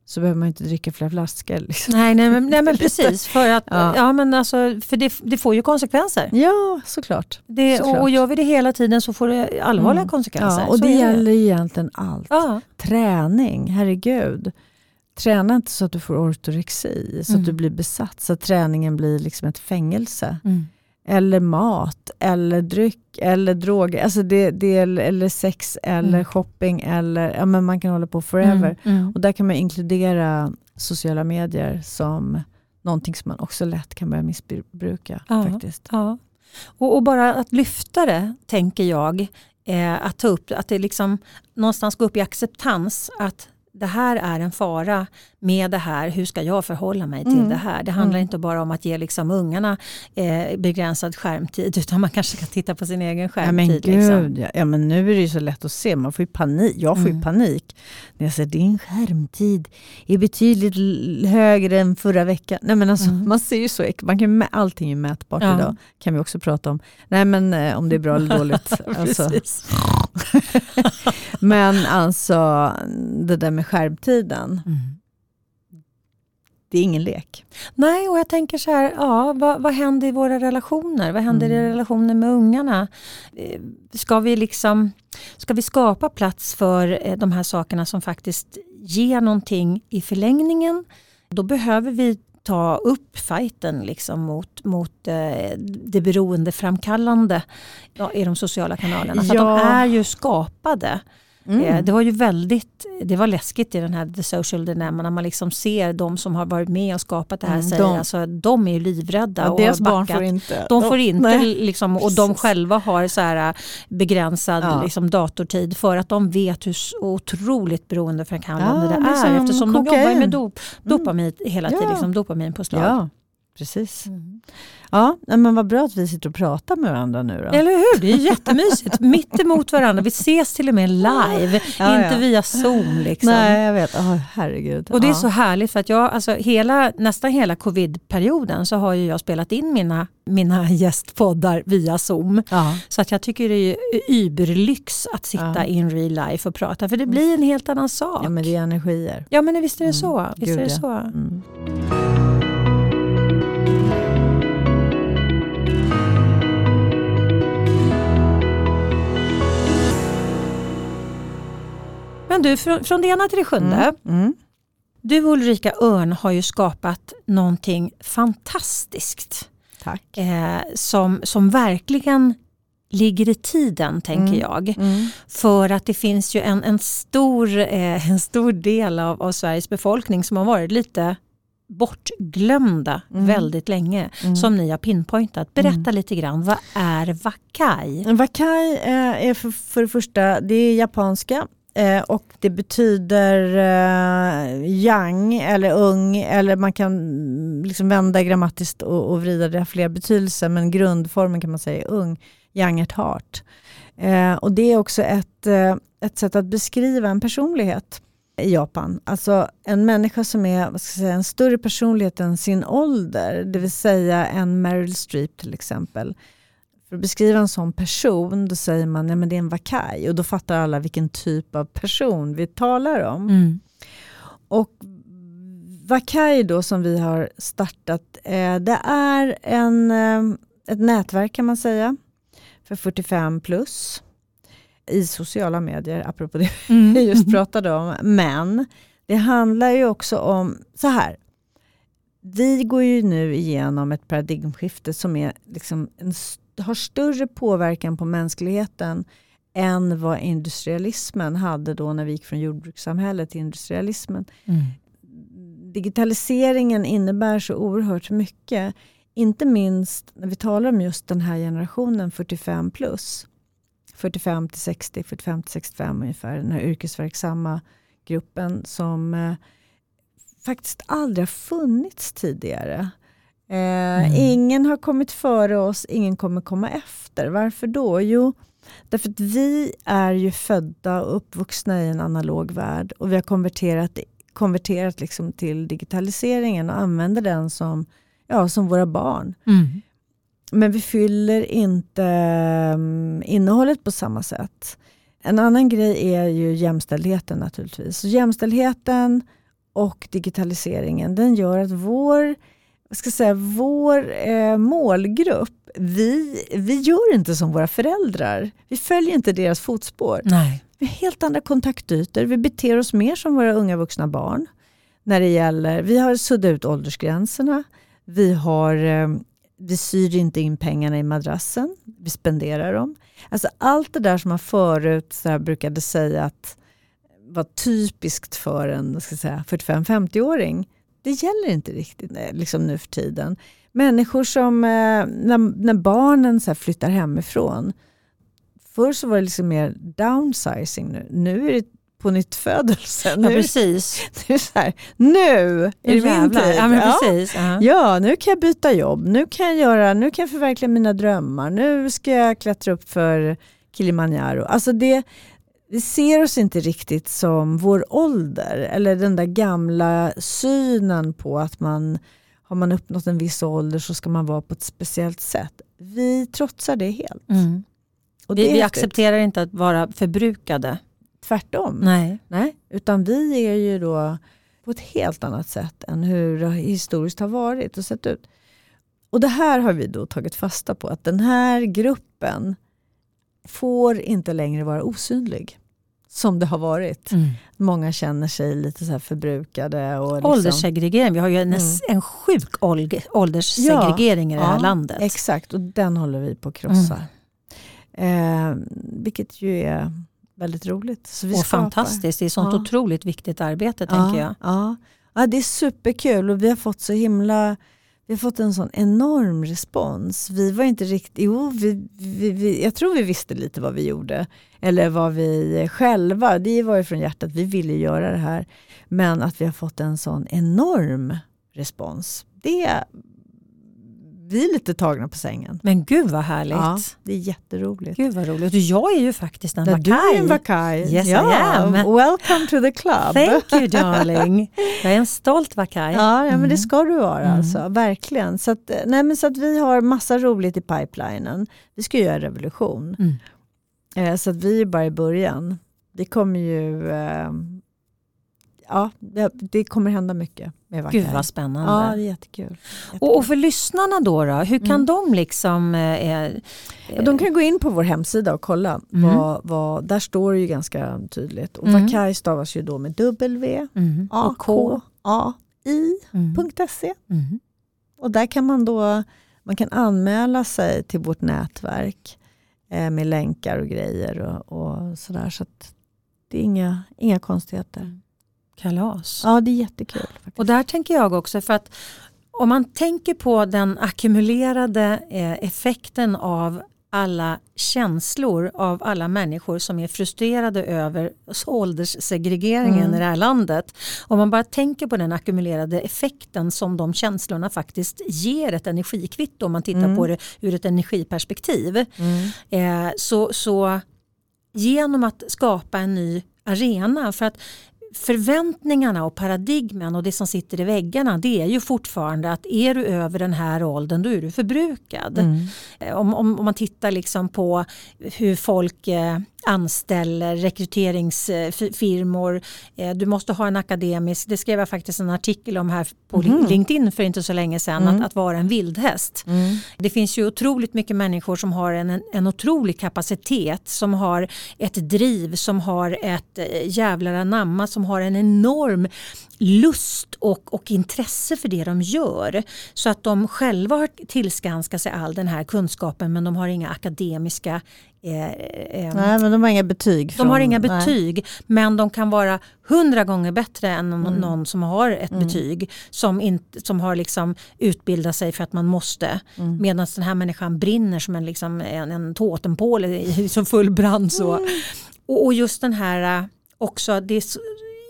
så behöver man inte dricka fler flaskor. Liksom. Nej, nej, men, nej men [LAUGHS] precis. För, att, Ja. ja. men alltså, för det, det får ju konsekvenser. Ja, såklart. Det, Såklart. och gör vi det hela tiden så får det allvarliga Mm. konsekvenser. Ja, och Så det gäller egentligen allt. Ja. Träning, herregud. Träna inte så att du får ortorexi, så Mm. att du blir besatt, så att träningen blir liksom ett fängelse. Mm. Eller mat, eller dryck, eller droger, alltså det, det, eller sex, eller Mm. shopping, eller ja, men man kan hålla på forever. Mm. Mm. Och där kan man inkludera sociala medier som någonting som man också lätt kan börja missbruka. Ja. faktiskt. Ja. Och, och bara att lyfta det, tänker jag, eh, att ta upp, att det liksom någonstans gå upp i acceptans att det här är en fara med det här, hur ska jag förhålla mig till Mm. det här? Det handlar Mm. inte bara om att ge liksom ungarna eh, begränsad skärmtid [LAUGHS] utan man kanske ska titta på sin egen Ja, skärmtid. men liksom. gud, ja. ja, men nu är det ju så lätt att se, man får ju panik. jag får ju Mm. panik när jag säger din skärmtid är betydligt högre än förra veckan. Nej, men alltså, Mm. Man ser ju så, man kan, ju allting är ju mätbart Ja. idag, kan vi också prata om. Nej men eh, om det är bra eller dåligt. [LAUGHS] alltså. [LAUGHS] Men alltså det där med skärmtiden, Mm. Det är ingen lek. Nej, och jag tänker så här, ja, vad, vad händer i våra relationer? Vad händer i Mm. relationen med ungarna? Eh, Ska vi, liksom, ska vi skapa plats för eh, de här sakerna som faktiskt ger någonting i förlängningen? Då behöver vi ta upp fighten liksom mot, mot eh, det beroendeframkallande ja, i de sociala kanalerna. För Ja. de är ju skapade. Mm. Eh, Det var ju väldigt det var läskigt i den här The Social Dilemma när man liksom ser de som har varit med och skapat det här. Mm, säger, de- alltså, de är ju livrädda Ja, och deras har barn får inte. De får inte, nej. liksom, och de själva har så här äh, begränsad Ja. liksom, datortid för att de vet hur otroligt beroendeframkallande Ja, det är är som eftersom de kokain. jobbar med dop, dopamin hela tiden, liksom, dopaminpåslag. Ja, precis. Mm. Ja, men vad bra att vi sitter och pratar med varandra nu då. Eller hur? Det är jättemysigt. [LAUGHS] Mitt emot varandra. Vi ses till och med live, Ja, inte ja. via Zoom. Liksom. Nej, jag vet. Oh, herregud. Och det är så härligt för att jag, alltså hela, nästan hela covid-perioden så har jag spelat in mina, mina gästpoddar via Zoom. Så att jag tycker det är überlyx att sitta in real life och prata för det blir en helt annan sak. ja, men det är energier. Ja men visst är det Mm, så. Visst gud, är det så. Mm. Men du, från, från det ena till det sjunde. Mm. Mm. Du Ulrika Örn har ju skapat någonting fantastiskt. Tack. Eh, som, som verkligen ligger i tiden tänker Mm. jag. Mm. För att det finns ju en, en, stor, eh, [LAUGHS] en stor del av, av Sveriges befolkning som har varit lite bortglömda Mm. väldigt länge. Mm. Som ni har pinpointat. Berätta Mm. lite grann, vad är Wakai? Wakai eh, är för, för det första, det är japanska eh, och det betyder eh, young eller ung eller man kan liksom vända grammatiskt och, och vrida det har fler betydelser men grundformen kan man säga är ung, young at heart. Eh, och det är också ett, eh, ett sätt att beskriva en personlighet i Japan. Alltså en människa som är vad ska jag säga, en större personlighet än sin ålder, det vill säga en Meryl Streep till exempel. För att beskriva en sån person, då säger man att det är en vakai och då fattar alla vilken typ av person vi talar om. Mm. Och Vakai då som vi har startat, eh, det är en, eh, ett nätverk kan man säga för 45 plus i sociala medier, apropå det Mm. [LAUGHS] vi just pratade om. Men det handlar ju också om, så här, vi går ju nu igenom ett paradigmskifte som är liksom en, st- har större påverkan på mänskligheten än vad industrialismen hade då när vi gick från jordbrukssamhället till industrialismen. Mm. Digitaliseringen innebär så oerhört mycket. Inte minst när vi talar om just den här generationen 45 plus. 45 till 60, 45 till 65 ungefär. Den här yrkesverksamma gruppen som eh, faktiskt aldrig har funnits tidigare. Eh, Ingen har kommit före oss, ingen kommer komma efter. Varför då? Jo, därför att vi är ju födda och uppvuxna i en analog värld och vi har konverterat, konverterat liksom till digitaliseringen och använder den som, ja, som våra barn. Mm. Men vi fyller inte um, innehållet på samma sätt. En annan grej är ju jämställdheten naturligtvis. Så jämställdheten och digitaliseringen den gör att vår, ska säga, vår eh, målgrupp, vi, vi gör inte som våra föräldrar. Vi följer inte deras fotspår. Nej. Vi har helt andra kontaktytor. Vi beter oss mer som våra unga vuxna barn. När det gäller, vi har suddat ut åldersgränserna. Vi, har, eh, vi syr inte in pengarna i madrassen. Vi spenderar dem. Alltså allt det där som man förut så här brukade säga att var typiskt för en 45-50-åring. Det gäller inte riktigt eh, liksom nu för tiden. Människor som, eh, när, när barnen så flyttar hemifrån. Förr så var det liksom mer downsizing. Nu, nu är det på nytt födelse. Nu, ja, precis. [LAUGHS] Nu, så här, nu är det min tid. Ja, precis. Uh -huh. ja, nu kan jag byta jobb. Nu kan jag, göra, nu kan jag förverkliga mina drömmar. Nu ska jag klättra upp för Kilimanjaro. Alltså det, vi ser oss inte riktigt som vår ålder eller den där gamla synen på att man har man uppnått en viss ålder så ska man vara på ett speciellt sätt. Vi trotsar det helt. Mm. Och vi, vi accepterar inte att vara förbrukade. Tvärtom. Nej. Nej. Utan vi är ju då på ett helt annat sätt än hur det historiskt har varit och sett ut. Och det här har vi då tagit fasta på, att den här gruppen får inte längre vara osynlig. Som det har varit. Mm. Många känner sig lite så förbrukade. Och liksom, Ålderssegregering, vi har ju en, mm. en sjuk ålderssegregering ja, i det här ja, landet. Exakt, och den håller vi på att krossa. Mm. Eh, vilket ju är väldigt roligt. Så vi och skapar. fantastiskt, det är sånt ja. otroligt viktigt arbete tänker jag. Ja. ja, det är superkul och vi har fått så himla vi har fått en sån enorm respons. Vi var inte riktigt, jo, vi, vi, vi, jag tror vi visste lite vad vi gjorde. Eller vad vi själva, det var ju från hjärtat, vi ville göra det här. Men att vi har fått en sån enorm respons. Det vi är lite tagna på sängen. Men gud vad härligt. Ja, det är jätteroligt. Gud vad roligt. Och jag är ju faktiskt en vakaj. Du är en vakaj. Yes ja, I am. Welcome to the club. Thank you darling. Jag är en stolt vakaj. Ja, ja mm. men det ska du vara. Mm. Alltså, verkligen. Så att, nej, men så att vi har massa roligt i pipelinen. Vi ska göra revolution. Mm. Eh, så att vi är bara i början. Vi kommer ju eh, ja, det kommer hända mycket. Med Gud vad spännande. Ja, det är jättekul. jättekul. Och, och, för lyssnarna då, då hur kan mm. de liksom... Eh, ja, de kan gå in på vår hemsida och kolla. Mm. Vad, vad, där står det ju ganska tydligt. Och mm. Vakaj stavas ju då med W, mm. A, K, A, I.se. Mm. mm. Och där kan man då man kan anmäla sig till vårt nätverk eh, med länkar och grejer och, och sådär. Så det är inga, inga konstigheter. Kalas. Ja, det är jättekul. Faktiskt. Och där tänker jag också, för att om man tänker på den ackumulerade eh, effekten av alla känslor av alla människor som är frustrerade över ålderssegregeringen mm. i det här landet. Om man bara tänker på den ackumulerade effekten som de känslorna faktiskt ger ett energikvitto om man tittar mm. på det ur ett energiperspektiv. Mm. Eh, så, så genom att skapa en ny arena för att förväntningarna och paradigmen och det som sitter i väggarna det är ju fortfarande att är du över den här åldern då är du förbrukad. Mm. Eh, om, om, om, man tittar liksom på hur folk eh, anställer, rekryteringsfirmor. Eh, du måste ha en akademisk, det skrev jag faktiskt en artikel om här på mm. LinkedIn för inte så länge sedan, mm. att, att, vara en vildhäst. Mm. Det finns ju otroligt mycket människor som har en, en otrolig kapacitet, som har ett driv, som har ett eh, jävlar anamma, som har en enorm lust och, och intresse för det de gör. Så att de själva har tillskanskat sig all den här kunskapen men de har inga akademiska Eh, eh, nej, men de har inga betyg. Från, de har inga betyg nej. men de kan vara hundra gånger bättre än någon, mm. någon som har ett mm. betyg. Som, inte, som har liksom utbildat sig för att man måste. Mm. Medan den här människan brinner som en, liksom, en, en totempål i så full brand. Så. Mm. Och, och, just den här eh, också, det är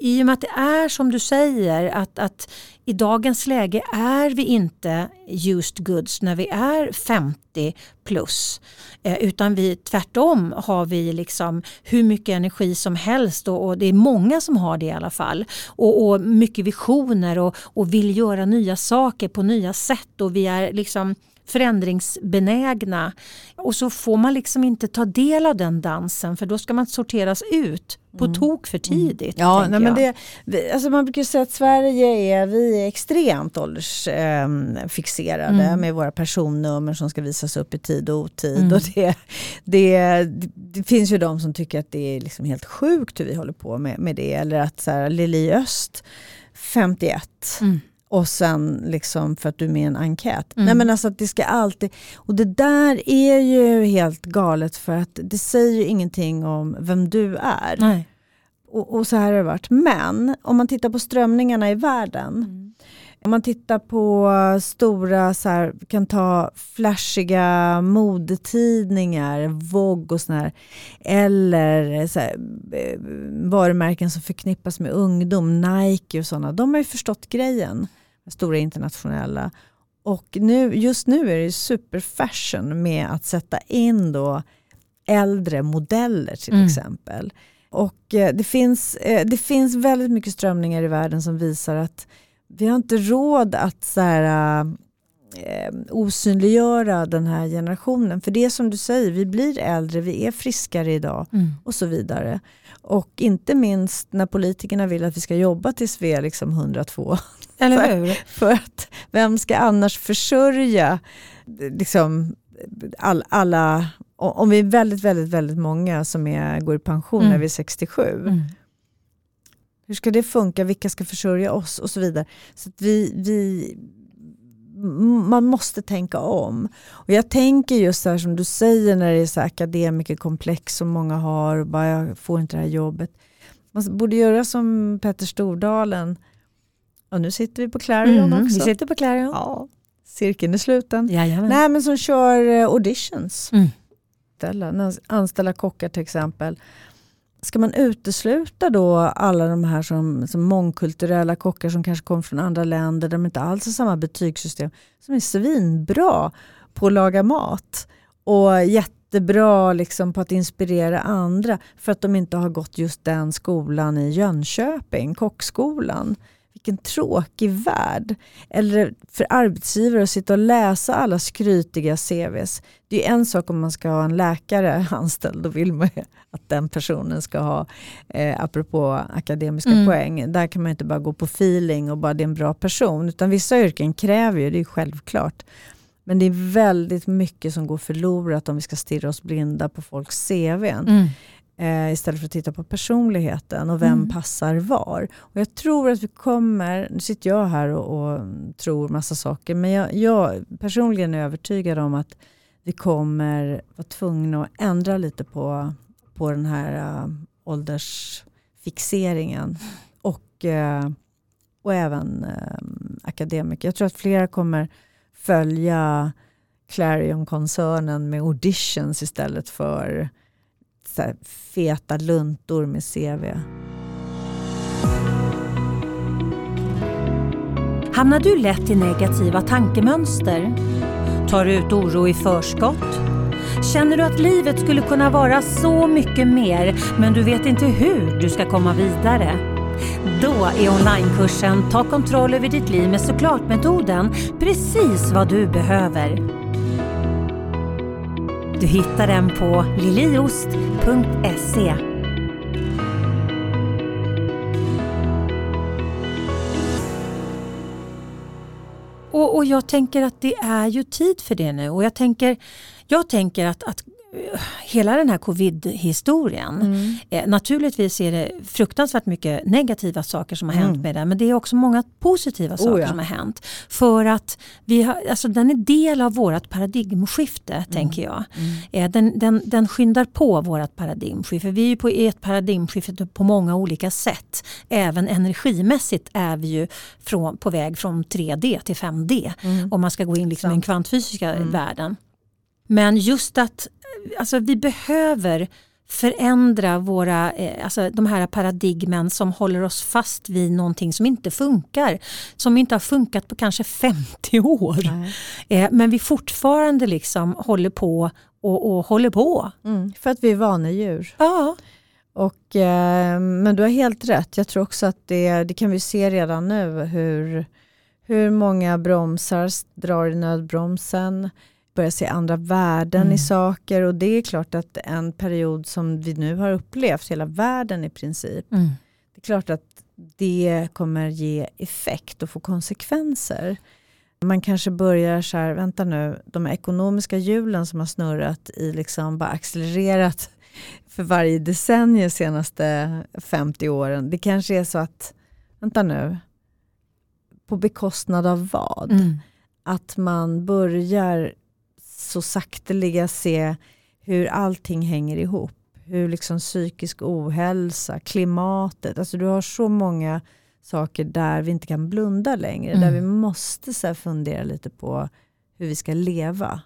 i och med att det är som du säger att, att i dagens läge är vi inte used goods när vi är 50 plus. Eh, utan vi tvärtom har vi liksom hur mycket energi som helst och, och det är många som har det i alla fall. Och, och mycket visioner och, och vill göra nya saker på nya sätt och vi är liksom förändringsbenägna. Och så får man liksom inte ta del av den dansen för då ska man sorteras ut på mm. tok för tidigt. Ja, nej, men det, alltså man brukar säga att Sverige är, vi är extremt åldersfixerade eh, mm. med våra personnummer som ska visas upp i tid och otid. Mm. Och det, det, det, finns ju de som tycker att det är liksom helt sjukt hur vi håller på med, med det. Eller att så här, Lili Öst, 51. Och sen liksom för att du är med i en enkät. Mm. Nej men alltså att det ska alltid, och det där är ju helt galet för att det säger ju ingenting om vem du är. Nej. Och, och, så här har det varit. Men om man tittar på strömningarna i världen. Mm. Om man tittar på stora, så här, kan ta flashiga modetidningar, Vogue och sådana här. Eller så här, eh, varumärken som förknippas med ungdom, Nike och sådana. De har ju förstått grejen stora internationella. Och nu, just nu är det superfashion med att sätta in då äldre modeller till mm. exempel. Och eh, det, finns, eh, det finns väldigt mycket strömningar i världen som visar att vi har inte råd att så här, eh, osynliggöra den här generationen. För det är som du säger, vi blir äldre, vi är friskare idag mm. och så vidare. Och inte minst när politikerna vill att vi ska jobba tills vi är liksom 102. Eller hur? För, för att vem ska annars försörja liksom, all, alla, om vi är väldigt, väldigt, väldigt många som är, går i pension mm. när vi är 67. Mm. Hur ska det funka? Vilka ska försörja oss? Och så vidare. Så vi, vi, man måste tänka om. Och Jag tänker just så här som du säger när det är så akademikerkomplex som många har, och bara jag får inte det här jobbet. Man borde göra som Petter Stordalen, och nu sitter vi på Clarion mm, också. Vi sitter på Clarion. Ja, cirkeln är sluten. Jajamän. Nej men som kör eh, auditions. Mm. Ställa, anställa kockar till exempel. Ska man utesluta då alla de här som, som mångkulturella kockar som kanske kommer från andra länder där de inte alls har samma betygssystem. Som är svinbra på att laga mat. Och jättebra liksom på att inspirera andra för att de inte har gått just den skolan i Jönköping, kockskolan vilken tråkig värld. Eller för arbetsgivare att sitta och läsa alla skrytiga CVs. Det är en sak om man ska ha en läkare anställd, då vill man att den personen ska ha, eh, apropå akademiska mm. poäng, där kan man inte bara gå på feeling och bara det är en bra person. Utan vissa yrken kräver ju, det är självklart. Men det är väldigt mycket som går förlorat om vi ska stirra oss blinda på folks CV. Mm. Eh, istället för att titta på personligheten och vem mm. passar var. Och jag tror att vi kommer, nu sitter jag här och, och tror massa saker, men jag, jag, personligen är övertygad om att vi kommer vara tvungna att ändra lite på, på den här uh, åldersfixeringen. Och, uh, och även uh, akademiker. Jag tror att flera kommer följa Clarion-koncernen med auditions istället för här, feta luntor med CV. Hamnar du lätt i negativa tankemönster? Tar du ut oro i förskott? Känner du att livet skulle kunna vara så mycket mer men du vet inte hur du ska komma vidare? Då är onlinekursen Ta kontroll över ditt liv med såklart-metoden precis vad du behöver. Du hittar den på liliost.se. Och, och, jag tänker att det är ju tid för det nu och jag tänker, jag tänker att, att hela den här covid-historien. Mm. Eh, naturligtvis är det fruktansvärt mycket negativa saker som har hänt mm. med den men det är också många positiva saker oh ja. som har hänt. För att vi har, alltså den är del av vårt paradigmskifte mm. tänker jag. Mm. Eh, den, den, den skyndar på vårt paradigmskifte. Vi är på ett paradigmskifte på många olika sätt. Även energimässigt är vi ju från, på väg från 3D till 5D. Mm. Om man ska gå in liksom i den kvantfysiska världen. Men just att alltså vi behöver förändra våra, eh, alltså de här paradigmen som håller oss fast vid någonting som inte funkar. Som inte har funkat på kanske 50 år. Eh, men vi fortfarande liksom håller på och, och håller på. Mm, för att vi är vanedjur. Ja. Och, eh, men du har helt rätt. Jag tror också att det, det kan vi se redan nu hur Hur många bromsar drar i nödbromsen? Börjar se andra värden mm. i saker och det är klart att en period som vi nu har upplevt, hela världen i princip, mm. det är klart att det kommer ge effekt och få konsekvenser. Man kanske börjar så här, vänta nu, de ekonomiska hjulen som har snurrat i liksom bara accelererat för varje decennium senaste 50 åren. Det kanske är så att, vänta nu, på bekostnad av vad? Mm. Att man börjar så sakteliga se hur allting hänger ihop. Hur liksom psykisk ohälsa, klimatet, alltså du har så många saker där vi inte kan blunda längre. Mm. Där vi måste så fundera lite på hur vi ska leva.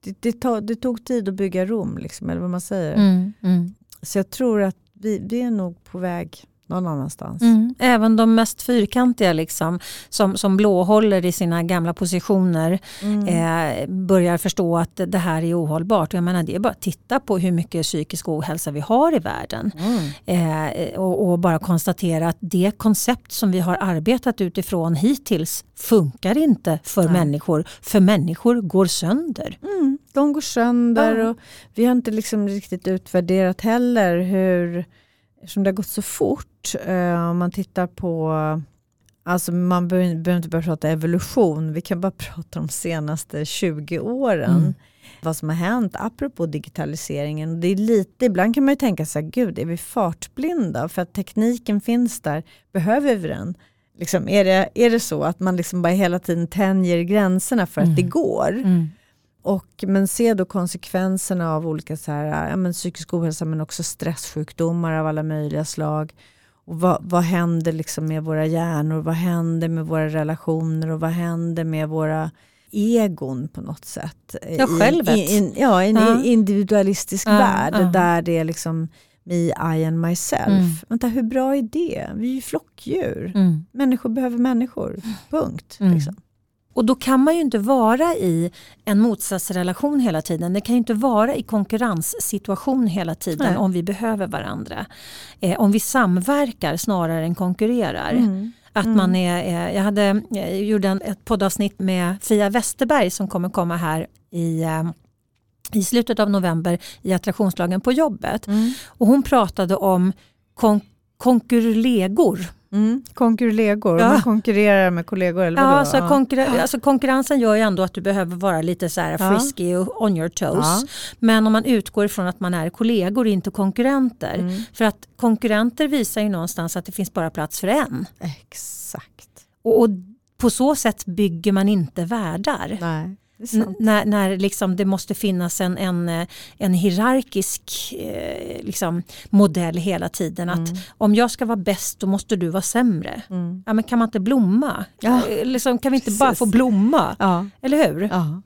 Det, det, tog, det tog tid att bygga Rom, liksom, eller vad man säger. Mm, mm. Så jag tror att vi, vi är nog på väg någon annanstans. Mm. Även de mest fyrkantiga liksom, som, som blåhåller i sina gamla positioner mm. eh, börjar förstå att det här är ohållbart. Jag menar, det är bara att titta på hur mycket psykisk ohälsa vi har i världen. Mm. Eh, och, och, bara konstatera att det koncept som vi har arbetat utifrån hittills funkar inte för Nej. människor. För människor går sönder. Mm, de går sönder ja. och vi har inte liksom riktigt utvärderat heller hur eftersom det har gått så fort, eh, om man tittar på, alltså man behöver, inte börja prata evolution, vi kan bara [LAUGHS] prata om de senaste 20 åren. Mm. Vad som har hänt apropå digitaliseringen. Det är lite, ibland kan man ju tänka sig, gud är vi fartblinda? För att tekniken finns där, behöver vi den? Liksom, är, det, är det så att man liksom bara hela tiden tänjer gränserna för att mm. det går? Mm. Och, men se då konsekvenserna av olika så här, ja, men psykisk ohälsa men också stresssjukdomar av alla möjliga slag. Och vad, vad händer liksom med våra hjärnor? Vad händer med våra relationer? Och vad händer med våra egon på något sätt? Ja, självet. I, in, ja, en ja. individualistisk ja, värld ja. där det är liksom me, I and myself. Mm. Vänta, hur bra är det? Vi är ju flockdjur. Mm. Människor behöver människor. Punkt. Mm. Liksom. Och då kan man ju inte vara i en motsatsrelation hela tiden. Det kan ju inte vara i konkurrenssituation hela tiden Nej. om vi behöver varandra. Eh, om vi samverkar snarare än konkurrerar. Mm. Att mm. man är, eh, jag, hade, jag gjorde en, ett poddavsnitt med Fia Westerberg som kommer komma här i eh, i slutet av november i attraktionslagen på jobbet. Mm. Och hon pratade om kon konkurlegor. Mm. Konkurlegor, ja. man konkurrerar med kollegor eller ja, alltså, konkurre alltså konkurrensen gör ju ändå att du behöver vara lite så här frisky och on your toes. Ja. Men om man utgår ifrån att man är kollegor, inte konkurrenter. Mm. För att konkurrenter visar ju någonstans att det finns bara plats för en. Exakt. Och, och på så sätt bygger man inte världar. Nej när, när liksom det måste finnas en, en, en hierarkisk eh, liksom, modell hela tiden. Mm. Att om jag ska vara bäst då måste du vara sämre. Mm. Ja, men kan man inte blomma? Ja. Eh, liksom, kan vi inte Precis. bara få blomma? Ja. Eller hur? Ja.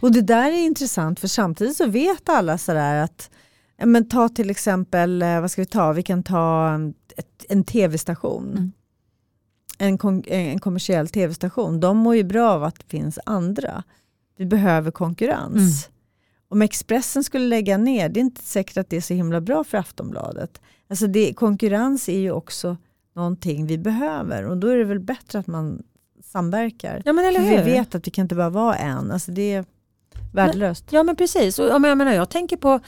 Och det där är intressant för samtidigt så vet alla sådär att men ta till exempel, eh, vad ska vi ta, vi kan ta ett, en tv-station. Mm. En, en kommersiell tv-station, de mår ju bra av att det finns andra vi behöver konkurrens. Mm. Om Expressen skulle lägga ner, det är inte säkert att det är så himla bra för Aftonbladet. Alltså det, konkurrens är ju också någonting vi behöver och då är det väl bättre att man samverkar. Ja, men eller hur? Vi vet att vi kan inte bara vara en. Alltså det är värdelöst. Ja men precis. Och, jag, menar, jag tänker på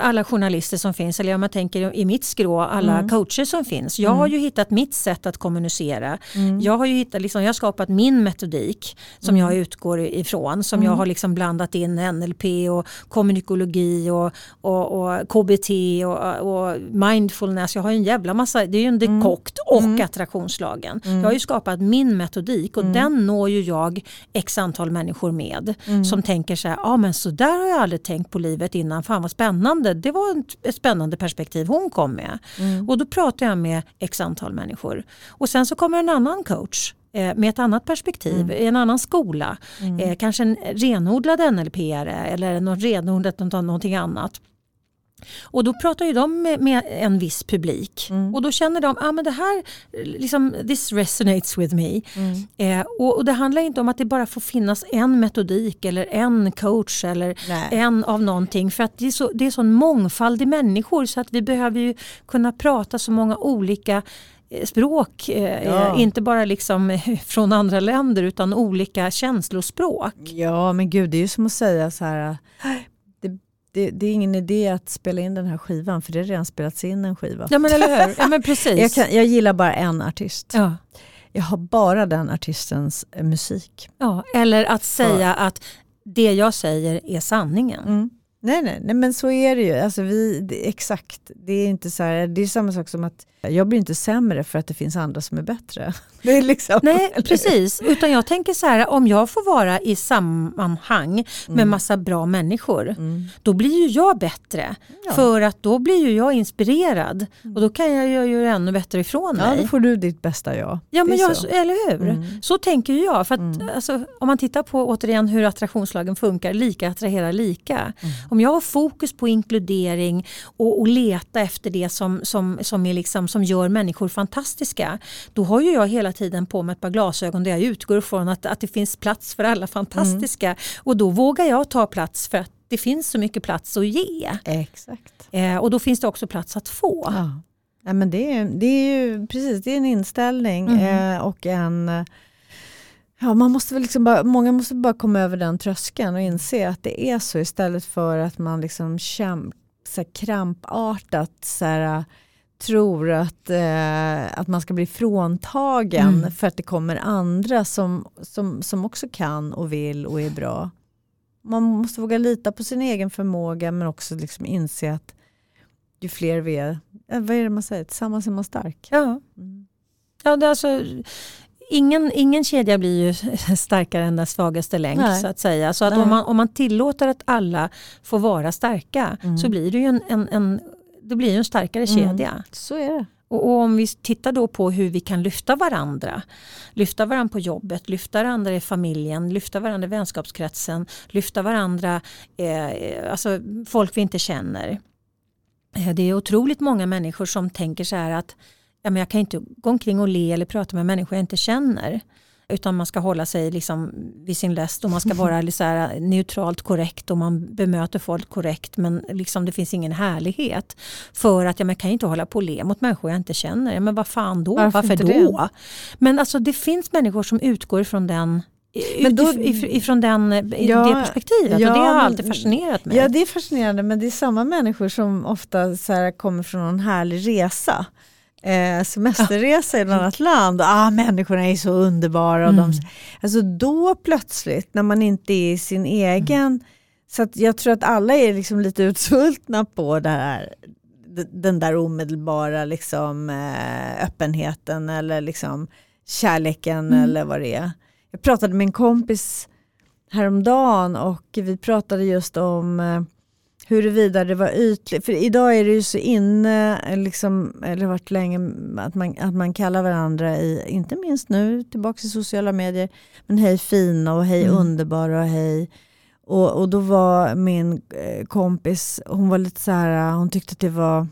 alla journalister som finns, eller om man tänker i mitt skrå, alla mm. coacher som finns. Jag mm. har ju hittat mitt sätt att kommunicera. Mm. Jag har ju hittat, liksom, jag har skapat min metodik som jag mm. utgår ifrån, som jag mm. har liksom blandat in NLP och kommunikologi och, och, och KBT och, och, mindfulness. Jag har ju en jävla massa, det är ju en mm. dekokt och attraktionslagen. Jag har ju skapat min metodik och den når ju jag x antal människor med som tänker så här, ja ah, men så där har jag aldrig tänkt på livet innan, fan vad spännande spännande. Det var ett spännande perspektiv hon kom med. Mm. Och då pratade jag med x antal människor. Och sen så kommer en annan coach eh, med ett annat perspektiv, mm. i en annan skola. Mm. Eh, kanske en renodlad NLP eller något renodlat någonting annat. Och då pratar ju de med, med en viss publik Mm. och då känner de att ah, men det här liksom, this resonates with me. Mm. Eh, och, och det handlar inte om att det bara får finnas en metodik eller en coach eller Nej. en av någonting. För att det är, så, det är sån mångfald i människor så att vi behöver ju kunna prata så många olika eh, språk. Eh, Ja. eh, inte bara liksom [LAUGHS] från andra länder utan olika känslospråk. Ja men gud det är ju som att säga så här. Det, det, är ingen idé att spela in den här skivan för det har redan spelats in en skiva. Ja men eller hur? Ja, men [LAUGHS] precis. Jag, kan, jag gillar bara en artist. ja. Jag har bara den artistens eh, musik. Ja, eller att säga att det jag säger är sanningen. Mm. Nej, nej, nej, men så är det ju. Alltså vi, det, exakt. Det är, inte så här, det är samma sak som att jag blir inte sämre för att det finns andra som är bättre. [LAUGHS] Det är liksom, Nej, eller- precis. Utan jag tänker så här, om jag får vara i sammanhang med massa bra människor, Mm. då blir ju jag bättre. Ja. För att då blir ju jag inspirerad och då kan jag ju göra ännu bättre ifrån Ja, då mig. får du ditt bästa jag. Ja, men jag, så. eller hur? Mm. Så tänker jag. För att, Mm. alltså, om man tittar på återigen hur attraktionslagen funkar, lika attraherar lika. Om jag har fokus på inkludering och, och leta efter det som, som, som, är liksom, som gör människor fantastiska, då har ju jag hela tiden på mig ett par glasögon där jag utgår ifrån att, att det finns plats för alla fantastiska. Mm. Och då vågar jag ta plats för att det finns så mycket plats att ge. Exakt. Eh, och då finns det också plats att få. Ja. Ja, men det, är, det är ju precis det är en inställning Mm. eh, och en Ja, man måste väl liksom bara, många måste bara komma över den tröskeln och inse att det är så istället för att man liksom kämp, så här, krampartat så här, eh, tror att, eh, att man ska bli fråntagen Mm. för att det kommer andra som, som, som också kan och vill och är bra. Man måste våga lita på sin egen förmåga men också liksom inse att ju fler vi är, eh, vad är det man säger, tillsammans är man stark. Ja. Mm. Ja, det är alltså, ingen, ingen kedja blir ju [LAUGHS] starkare än den svagaste länk Nej. så att säga. Så att Nej. om man, om man tillåter att alla får vara starka Mm. så blir det ju en, en, en, det blir en starkare Mm. kedja. Så är det. Och, och om vi tittar då på hur vi kan lyfta varandra. Lyfta varandra på jobbet, lyfta varandra i familjen, lyfta varandra i vänskapskretsen, lyfta varandra, eh, alltså folk vi inte känner. Eh, Det är otroligt många människor som tänker så här att ja, men jag kan inte gå omkring och le eller prata med människor jag inte känner. Utan man ska hålla sig liksom vid sin läst och man ska vara [LAUGHS] så här neutralt korrekt och man bemöter folk korrekt men liksom det finns ingen härlighet. För att ja, men jag kan inte hålla på och le mot människor jag inte känner. Ja, men vad fan då? Varför Varför, då? Men alltså det finns människor som utgår ifrån den Men då- ifrån den, Ja, det perspektivet ja, och det har alltid fascinerat mig. Ja det är fascinerande men det är samma människor som ofta så här, kommer från en härlig resa. Eh, semesterresa i ett annat land. Ah, människorna är så underbara. Och Mm. de, alltså då plötsligt när man inte är i sin egen. Så att jag tror att alla är liksom lite utsvultna på det här, den där omedelbara liksom, eh, öppenheten eller liksom kärleken Mm. eller vad det är. Jag pratade med en kompis häromdagen och vi pratade just om eh, huruvida det var ytligt. För idag är det ju så inne, eh, liksom, eller varit länge, att man, att man kallar varandra i, inte minst nu tillbaka i sociala medier, men hej fina och hej Mm. underbara och hej. Och, och då var min eh, kompis, hon var lite så här, hon tyckte att det var,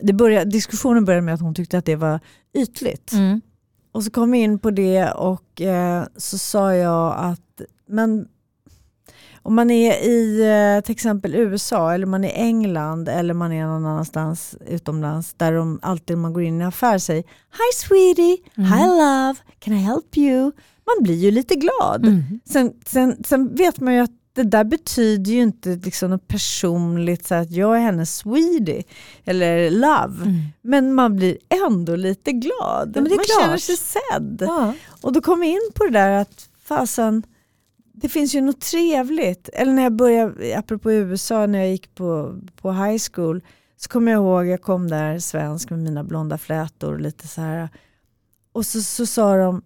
det började, diskussionen började med att hon tyckte att det var ytligt. Mm. Och så kom vi in på det och eh, så sa jag att men om man är i eh, till exempel USA eller man är i England eller man är någon annanstans utomlands där de alltid man går in i en affär säger Hi sweetie, Mm. hi love, can I help you? Man blir ju lite glad. Mm. Sen, sen, sen vet man ju att det där betyder ju inte liksom något personligt så att jag är hennes sweetie eller love. Mm. Men man blir ändå lite glad. Ja, men det är man klart. känner sig sedd. Ja. Och då kom vi in på det där att fasen, det finns ju något trevligt. Eller när jag började, apropå USA, när jag gick på, på high school, så kommer jag ihåg, jag kom där svensk med mina blonda flätor och lite så här. Och så, så sa de,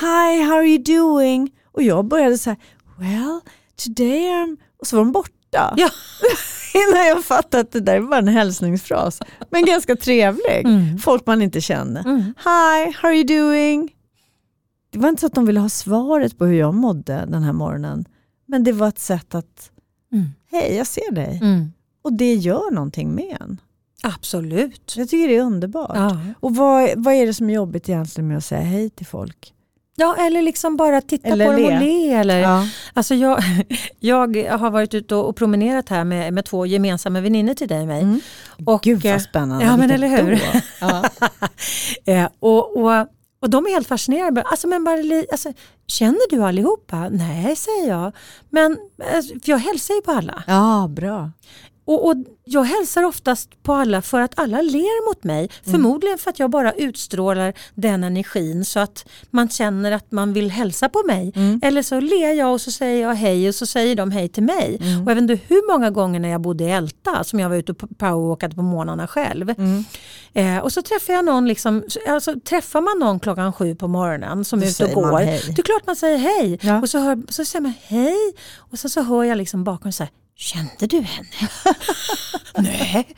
Hi, how are you doing? Och jag började så här, well, today I'm... Och så var de borta. Ja. [LAUGHS] Innan jag fattade att det där var en hälsningsfras. Men ganska trevlig. Mm. Folk man inte kände. Mm. Hi, how are you doing? Det var inte så att de ville ha svaret på hur jag mådde den här morgonen. Men det var ett sätt att, Mm. hej jag ser dig. Mm. och det gör någonting med en. Absolut. Jag tycker det är underbart. Ja. Och vad, vad är det som är jobbigt egentligen med att säga hej till folk? ja, eller liksom bara titta Eller på dem le. och le. Eller, Ja. Alltså jag, [LAUGHS] jag har varit ute och promenerat här med, med två gemensamma väninnor till dig och mig. Mm. Och, Gud eh, vad spännande. ja, men eller hur? Ja. [LAUGHS] Eh, och, och, och de är helt fascinerade. Alltså, men bara, alltså, känner du allihopa? Nej, säger jag. Men alltså, för jag hälsar ju på alla. ja, bra. Och, och jag hälsar oftast på alla för att alla ler mot mig. Förmodligen för att jag bara utstrålar den energin så att man känner att man vill hälsa på mig. Eller så ler jag och så säger jag hej och så säger de hej till mig. Och jag vet inte hur många gånger när jag bodde i Älta som jag var ute och powerwalkade på morgnarna själv. Eh, och så träffar jag någon, liksom, alltså, träffar man någon klockan sju på morgonen som Då är ute och går. Det är klart man säger hej. Ja. Och så, hör, så säger man hej och så, så hör jag liksom bakom så här, kände du henne? [LAUGHS] Nej.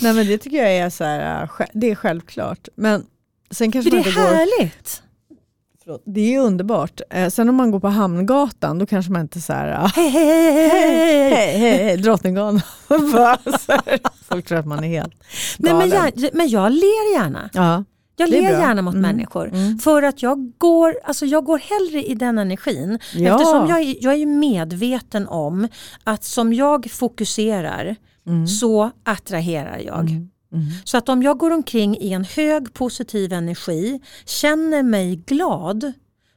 Nej, men det tycker jag är, så här, äh, det är självklart. Men sen kanske För det är inte går... härligt. Förlåt, Det är underbart. Eh, sen om man går på Hamngatan då kanske man inte så här... ah, Hej, hej, hej, hej, hej. Hej, hej, Drottninggatan. [LAUGHS] Folk tror att man är helt Nej, galen. men, jag, men jag ler gärna. ja. Jag ler gärna mot Mm. människor. Mm. För att jag går, alltså jag går hellre i den energin. Ja. Eftersom jag, är- jag är medveten om att som jag fokuserar så attraherar jag. Mm. Så att om jag går omkring i en hög positiv energi, känner mig glad,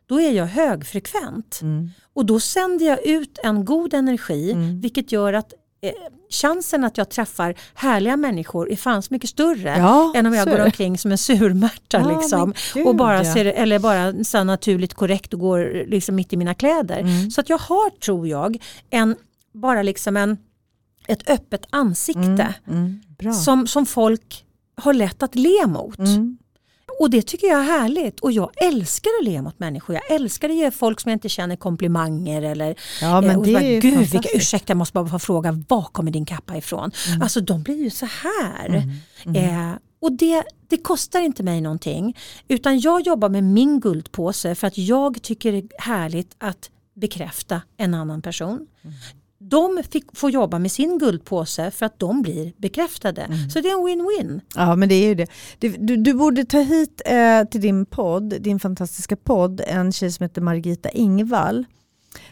då är jag högfrekvent. Mm. Och då sänder jag ut en god energi vilket gör att eh, chansen att jag träffar härliga människor är fan så mycket större Ja, än om jag går omkring som en surmärta Ja, liksom, och bara ser, eller bara så naturligt korrekt och går liksom mitt i mina kläder. Mm. Så att jag har, tror jag, en, bara liksom en, ett öppet ansikte Mm. Bra. som, som folk har lätt att le mot. Mm. Och det tycker jag är härligt och jag älskar att le mot människor. Jag älskar att ge folk som jag inte känner komplimanger eller Ja, eh, men och det bara, är Gud vilka fantastiskt." ursäkta jag måste bara få fråga var kommer din kappa ifrån? Mm. Alltså de blir ju så här. Eh, och det, det kostar inte mig någonting utan jag jobbar med min guldpåse för att jag tycker det är härligt att bekräfta en annan person. Mm. De fick, får jobba med sin guldpåse för att de blir bekräftade. Mm. Så det är en win-win. Ja, men det är ju det. du, du borde ta hit eh, till din podd, din fantastiska podd, en tjej som heter Margita Ingvall.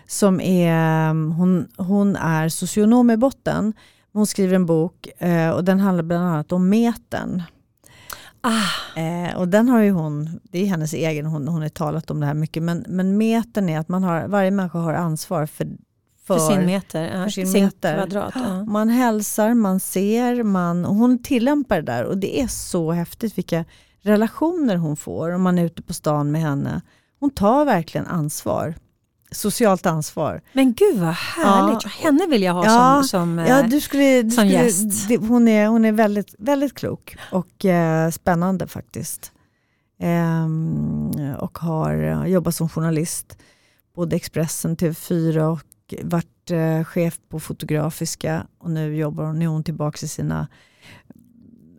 Som är, hon, hon är socionom i botten. Hon skriver en bok eh, och den handlar bland annat om metern. Ah, Eh, och den har ju hon, det är hennes egen, hon, hon har talat om det här mycket. Men, men metern är att man har, varje människa har ansvar för, för, för sin meter, för sin sin meter. kvadrat. Ja. [GASPS] Man hälsar, man ser, man, hon tillämpar det där och det är så häftigt vilka relationer hon får om man är ute på stan med henne. Hon tar verkligen ansvar, socialt ansvar. Men gud vad härligt, Ja. henne vill jag ha Ja, som, som Ja, eh, du skulle, du som skulle, gäst. hon är, hon är väldigt, väldigt klok och eh, spännande faktiskt. Ehm, och har eh, jobbat som journalist, både Expressen, TV4 och varit eh, chef på Fotografiska och nu jobbar hon, nu är hon tillbaka i sina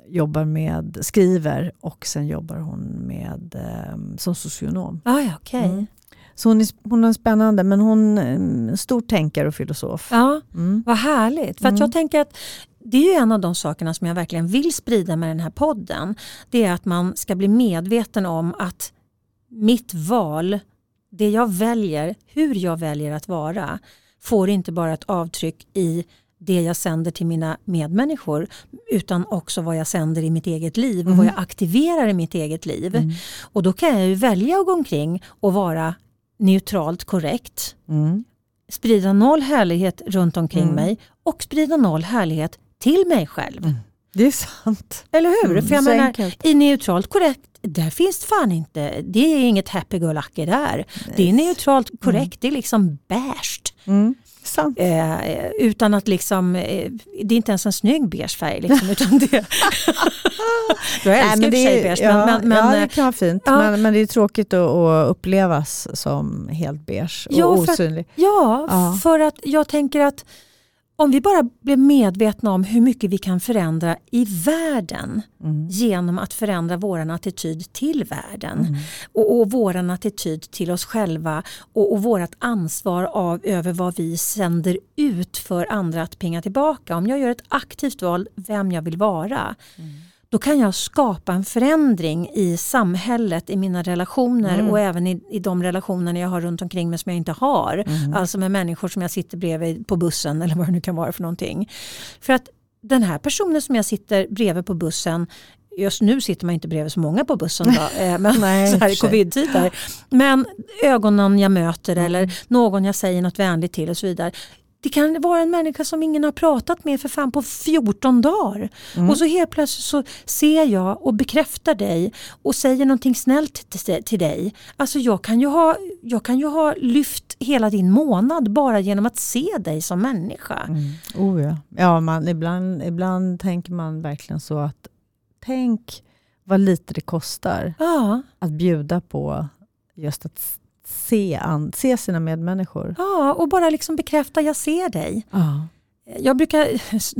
jobbar med, skriver och sen jobbar hon med eh, som socionom. ah, ja, okej. Mm. Så hon är, hon är spännande men hon är en stor tänkare och filosof. Ja, Mm. vad härligt. För att Mm. jag tänker att det är ju en av de sakerna som jag verkligen vill sprida med den här podden. Det är att man ska bli medveten om att mitt val, det jag väljer, hur jag väljer att vara, får inte bara ett avtryck i det jag sänder till mina medmänniskor utan också vad jag sänder i mitt eget liv och vad jag aktiverar i mitt eget liv. Och då kan jag ju välja att gå omkring och vara neutralt korrekt Mm. sprida noll härlighet runt omkring Mm. mig och sprida noll härlighet till mig själv. Det är sant. Eller hur? Mm, För jag menar, enkelt. i neutralt korrekt, där finns det fan inte, det är inget happy-go-lucky där. Det är neutralt korrekt, det är liksom beige. Mm. Sant. Eh, utan att liksom, eh, det är inte ens en snygg beige färg. Liksom, [LAUGHS] utan det, jag älskar Nej, och för sig beige, ja, men, men, ja, men det eh, kan vara fint. ja. Men, men det är tråkigt att, att upplevas som helt beige och Ja, för att- osynlig. Ja, Ja. för att jag tänker att om vi bara blev medvetna om hur mycket vi kan förändra i världen Mm. genom att förändra vår attityd till världen Mm. och, och vår attityd till oss själva och, och vårt ansvar av, över vad vi sänder ut för andra att pinga tillbaka. Om jag gör ett aktivt val vem jag vill vara då kan jag skapa en förändring i samhället, i mina relationer Mm. och även i, i de relationer jag har runt omkring mig som jag inte har. Mm. Alltså med människor som jag sitter bredvid på bussen eller vad det nu kan vara för någonting. För att den här personen som jag sitter bredvid på bussen Just nu sitter man inte bredvid så många på bussen då, [LAUGHS] eh, men, Nej, så här i covid-tider. Men ögonen jag möter eller någon jag säger något vänligt till och så vidare. Det kan vara en människa som ingen har pratat med för fan på 14 dagar. Och så helt plötsligt så ser jag och bekräftar dig och säger någonting snällt till, till dig. Alltså jag kan, ju ha, jag kan ju ha lyft hela din månad bara genom att se dig som människa. Mm. Oh ja, ja man, ibland, ibland tänker man verkligen så att tänk vad lite det kostar Ja, att bjuda på just att se, an, se sina medmänniskor. ja, och bara liksom bekräfta jag ser dig. Ja. Jag brukar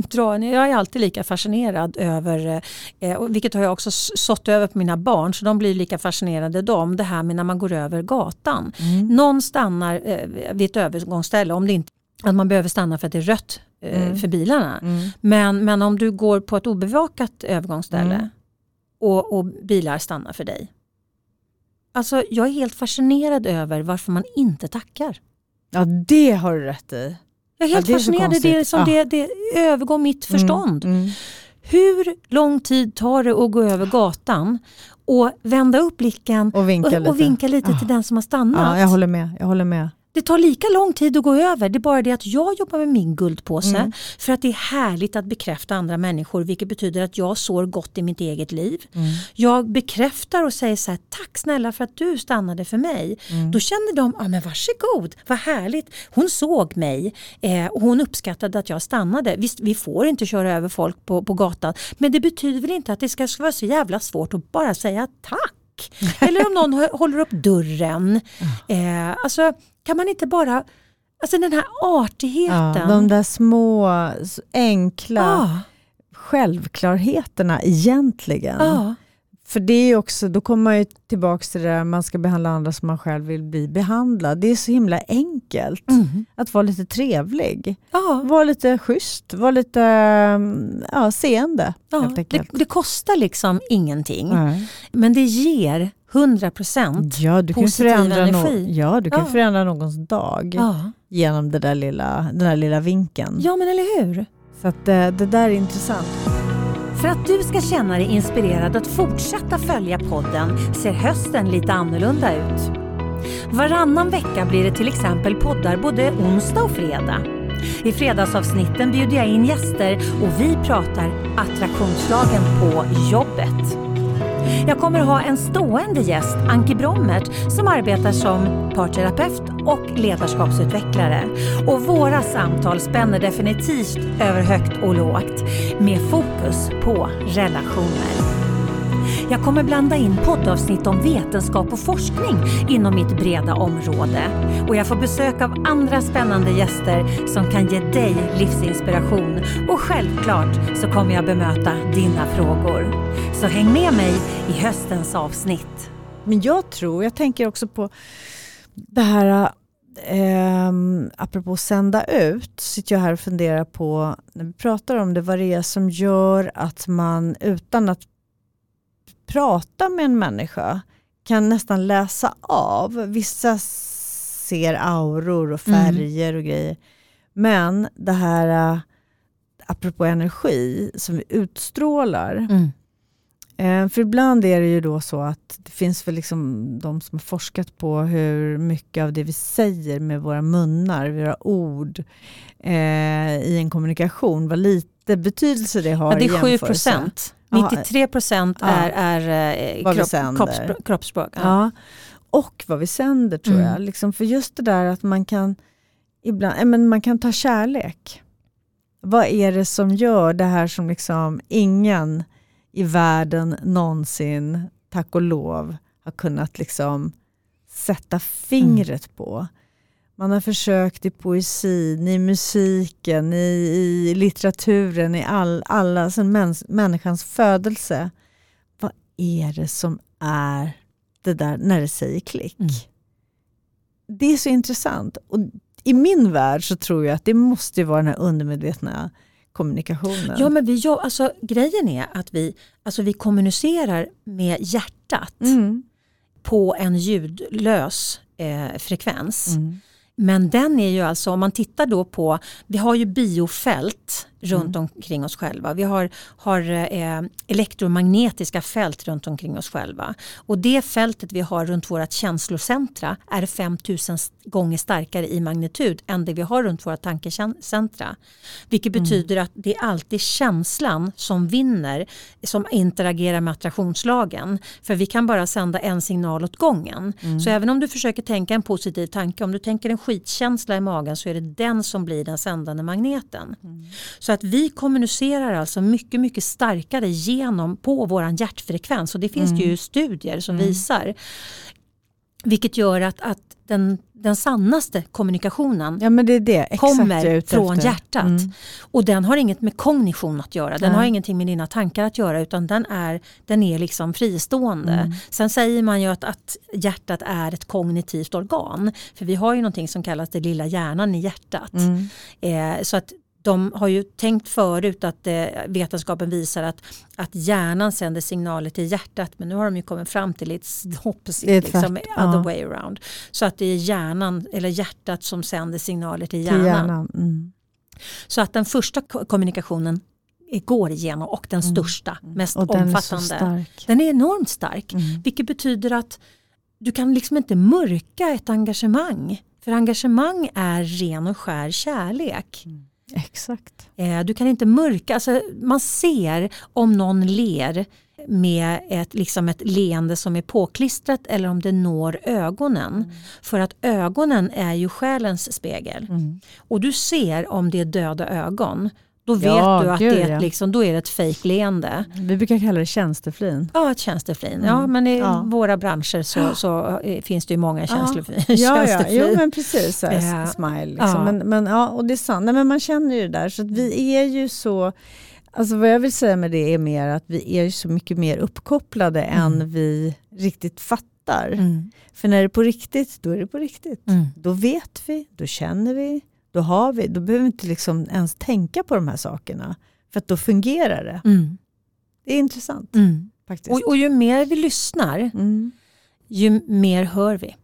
[LAUGHS] dra, jag är alltid lika fascinerad över, eh, och vilket har jag också sått över på mina barn, så de blir lika fascinerade de, det här med när man går över gatan. Mm. Någon stannar eh, vid ett övergångsställe, om det inte att man behöver stanna för att det är rött eh, Mm. för bilarna. Mm. Men, men om du går på ett obevakat övergångsställe Mm. och, och bilar stannar för dig. Alltså jag är helt fascinerad över varför man inte tackar. ja, det har du rätt i. Jag är Ja, helt det är fascinerad, det, är som Ja. det, det övergår mitt förstånd. Mm. Mm. Hur lång tid tar det att gå över gatan och vända upp blicken Och vinka och, lite. och vinka lite Ja. till den som har stannat? Ja, jag håller med. Jag håller med. Det tar lika lång tid att gå över, det är bara det att jag jobbar med min guldpåse Mm. för att det är härligt att bekräfta andra människor vilket betyder att jag sår gott i mitt eget liv. Mm. Jag bekräftar och säger så här, tack snälla för att du stannade för mig. Mm. Då känner de, ja men varsågod, vad härligt. Hon såg mig eh, och hon uppskattade att jag stannade. Visst, vi får inte köra över folk på, på gatan men det betyder väl inte att det ska, ska vara så jävla svårt att bara säga tack. [LAUGHS] Eller om någon hå- håller upp dörren. Eh, alltså kan man inte bara, alltså den här artigheten. Ja, de där små, enkla Ja, självklarheterna egentligen. ja. För det är också, då kommer man ju tillbaka till det där man ska behandla andra som man själv vill bli behandlad. Det är så himla enkelt Mm. att vara lite trevlig. ja. Vara lite schysst, vara lite mm, ja, seende ja. Det, det kostar liksom ingenting. Nej. Men det ger 100 procent. Ja, du kan positiv förändra, no- energi. ja, du kan Ja. förändra någons dag Ja. genom det där lilla, den där lilla vinkeln. ja, men eller hur? Så att, eh, det där är intressant. För att du ska känna dig inspirerad att fortsätta följa podden ser hösten lite annorlunda ut. Varannan vecka blir det till exempel poddar både onsdag och fredag. I fredagsavsnitten bjuder jag in gäster och vi pratar attraktionslagen på jobbet. Jag kommer ha en stående gäst, Anki Brommert, som arbetar som parterapeut och ledarskapsutvecklare. Och våra samtal spänner definitivt över högt och lågt med fokus på relationer. Jag kommer blanda in poddavsnitt om vetenskap och forskning inom mitt breda område. Och jag får besök av andra spännande gäster som kan ge dig livsinspiration. Och självklart så kommer jag bemöta dina frågor. Så häng med mig i höstens avsnitt. Men jag tror, jag tänker också på det här, eh, apropå sända ut, sitter jag här och funderar på, när vi pratar om det, vad det är som gör att man utan att prata med en människa kan nästan läsa av. Vissa ser auror och färger och grejer. Men det här, eh, apropå energi, som vi utstrålar, Eh, För ibland är det ju då så att det finns väl liksom de som har forskat på hur mycket av det vi säger med våra munnar, våra ord eh, i en kommunikation, vad lite betydelse det har Ja, det är 7 jämförelse. procent. Ja, 93 procent ja. är, är eh, Vad kropp, kroppsspråk. kroppsspråk. Ja. Ja. Och vad vi sänder tror Mm. jag. Liksom för just det där att man kan, ibland, eh, men man kan ta kärlek. Vad är det som gör det här som liksom ingen i världen någonsin, tack och lov, har kunnat liksom sätta fingret på. Man har försökt i poesin, i musiken, i, i litteraturen, i all, alla, sen mäns, människans födelse. Vad är det som är det där när det säger klick? Mm. Det är så intressant. Och I min värld så tror jag att det måste vara den här undermedvetna kommunikationen. Ja, men vi, ja, alltså, grejen är att vi, alltså, vi kommunicerar med hjärtat Mm. på en ljudlös eh, frekvens. Mm. Men den är ju alltså, om man tittar då på, vi har ju biofält runt Mm. omkring oss själva. Vi har, har eh, elektromagnetiska fält runt omkring oss själva. Och det fältet vi har runt vårt känslocentra är 5000 gånger starkare i magnitud än det vi har runt våra tankecentra. Vilket Mm. betyder att det är alltid känslan som vinner som interagerar med attraktionslagen. För vi kan bara sända en signal åt gången. Mm. Så även om du försöker tänka en positiv tanke, om du tänker en skitkänsla i magen så är det den som blir den sändande magneten. Så att vi kommunicerar alltså mycket, mycket starkare genom på våran hjärtfrekvens och det finns det ju studier som visar. Vilket gör att, att den, den sannaste kommunikationen Ja det det kommer från efter. hjärtat. Mm. Och den har inget med kognition att göra. Den Nej. har ingenting med dina tankar att göra utan den är, den är liksom fristående. Mm. Sen säger man ju att, att hjärtat är ett kognitivt organ. För vi har ju någonting som kallas det lilla hjärnan i hjärtat. Mm. Eh, så att de har ju tänkt förut att eh, vetenskapen visar att, att hjärnan sänder signaler till hjärtat men nu har de ju kommit fram till it's opposite, Det är liksom, tvärt, other ja. way around. Så att det är hjärnan eller hjärtat som sänder signaler till Till hjärnan. hjärnan. Mm. Så att den första ko- kommunikationen går igenom och den största, mest Mm. Och den är omfattande. Den är enormt stark. Mm. Vilket betyder att du kan liksom inte mörka ett engagemang. För engagemang är ren och skär kärlek. Exakt. Eh, Du kan inte mörka, alltså man ser om någon ler med ett, liksom ett leende som är påklistrat eller om det når ögonen. För att ögonen är ju själens spegel. Mm. Och du ser om det är döda ögon. Då vet Ja, du att gud, det är, ja. ett, liksom, då är det ett fejkleende. Vi brukar kalla det tjänsteflin. Ja, ett tjänsteflin. Ja, men i Ja. våra branscher så, så eh, finns det ju många tjänsteflin. Ja, ja. tjänsteflin. Jo men precis, här, Ja. smile. Liksom. Ja. Men, men, ja, och det är sant. Nej, men man känner ju det där. Så vi är ju så, alltså vad jag vill säga med det är mer att vi är så mycket mer uppkopplade än vi riktigt fattar. Mm. För när det är på riktigt, då är det på riktigt. Mm. Då vet vi, då känner vi, då har vi. Då behöver vi inte liksom ens tänka på de här sakerna. För då fungerar det. Mm. Det är intressant Mm. faktiskt. Och, och ju mer vi lyssnar, Mm. ju mer hör vi.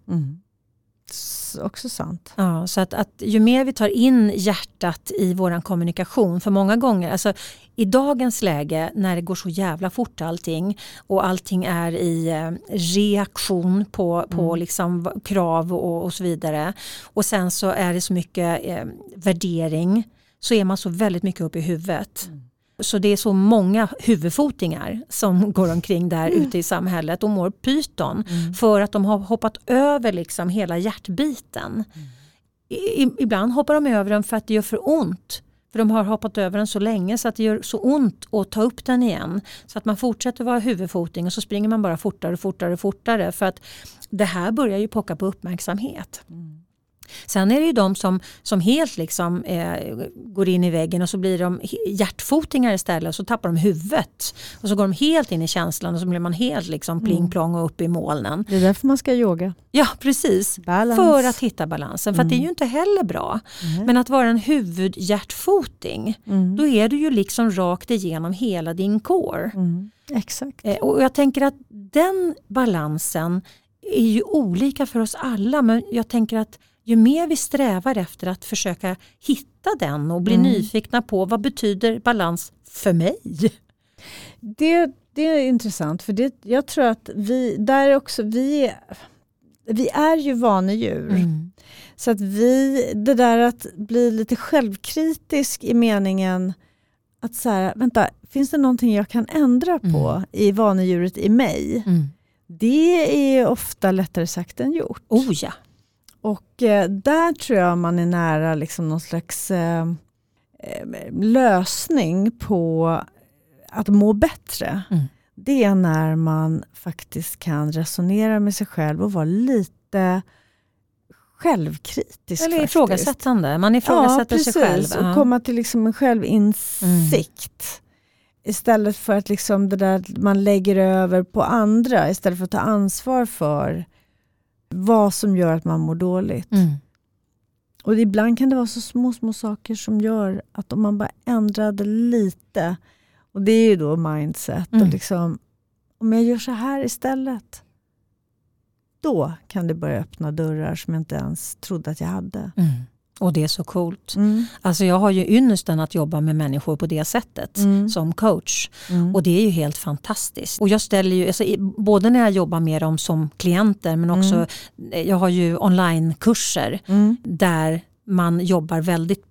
Mm. Också sant. Ja, så att, att ju mer vi tar in hjärtat i vår kommunikation, för många gånger, alltså i dagens läge när det går så jävla fort allting och allting är i eh, reaktion på, på liksom v- krav och, och så vidare och sen så är det så mycket eh, värdering så är man så väldigt mycket uppe i huvudet. Så det är så många huvudfotingar som [LAUGHS] går omkring där ute i samhället och mår pyton för att de har hoppat över liksom hela hjärtbiten. I, i- ibland hoppar de över den för att det gör för ont. För de har hoppat över den så länge så att det gör så ont att ta upp den igen. Så att man fortsätter vara huvudfoting och så springer man bara fortare och fortare och fortare. För att det här börjar ju pocka på uppmärksamhet. Sen är det ju de som, som helt liksom, eh, går in i väggen och så blir de hjärtfotingar istället och så tappar de huvudet. Och så går de helt in i känslan och så blir man helt liksom pling plong och upp i molnen. Det är därför man ska yoga. Ja precis, Balance. för att hitta balansen. För att det är ju inte heller bra. Men att vara en huvudhjärtfoting, då är du ju liksom rakt igenom hela din core. Mm. Exakt. Eh, Och jag tänker att den balansen är ju olika för oss alla men jag tänker att ju mer vi strävar efter att försöka hitta den och bli nyfikna på vad betyder balans för mig? Det, det är intressant för det, jag tror att vi, där också, vi, vi är ju vanedjur. Så att vi, det där att bli lite självkritisk i meningen att så här, vänta, finns det någonting jag kan ändra på i vanedjuret i mig? Det är ofta lättare sagt än gjort. Oh ja. Och eh, där tror jag man är nära liksom någon slags eh, eh, lösning på att må bättre. Mm. Det är när man faktiskt kan resonera med sig själv och vara lite självkritisk. Eller ifrågasättande, man ifrågasätter ja, precis, sig själv. och komma till liksom en självinsikt. Mm. Istället för att liksom det där man lägger över på andra, istället för att ta ansvar för vad som gör att man mår dåligt. Mm. Och ibland kan det vara så små, små saker som gör att om man bara ändrade lite, och det är ju då mindset, mm. och liksom, om jag gör så här istället, då kan det börja öppna dörrar som jag inte ens trodde att jag hade. Mm. Och det är så coolt. Mm. Alltså jag har ju ynnesten att jobba med människor på det sättet mm. som coach. Mm. Och det är ju helt fantastiskt. Och jag ställer ju, alltså, både när jag jobbar med dem som klienter men också, mm. jag har ju onlinekurser mm. där man jobbar väldigt,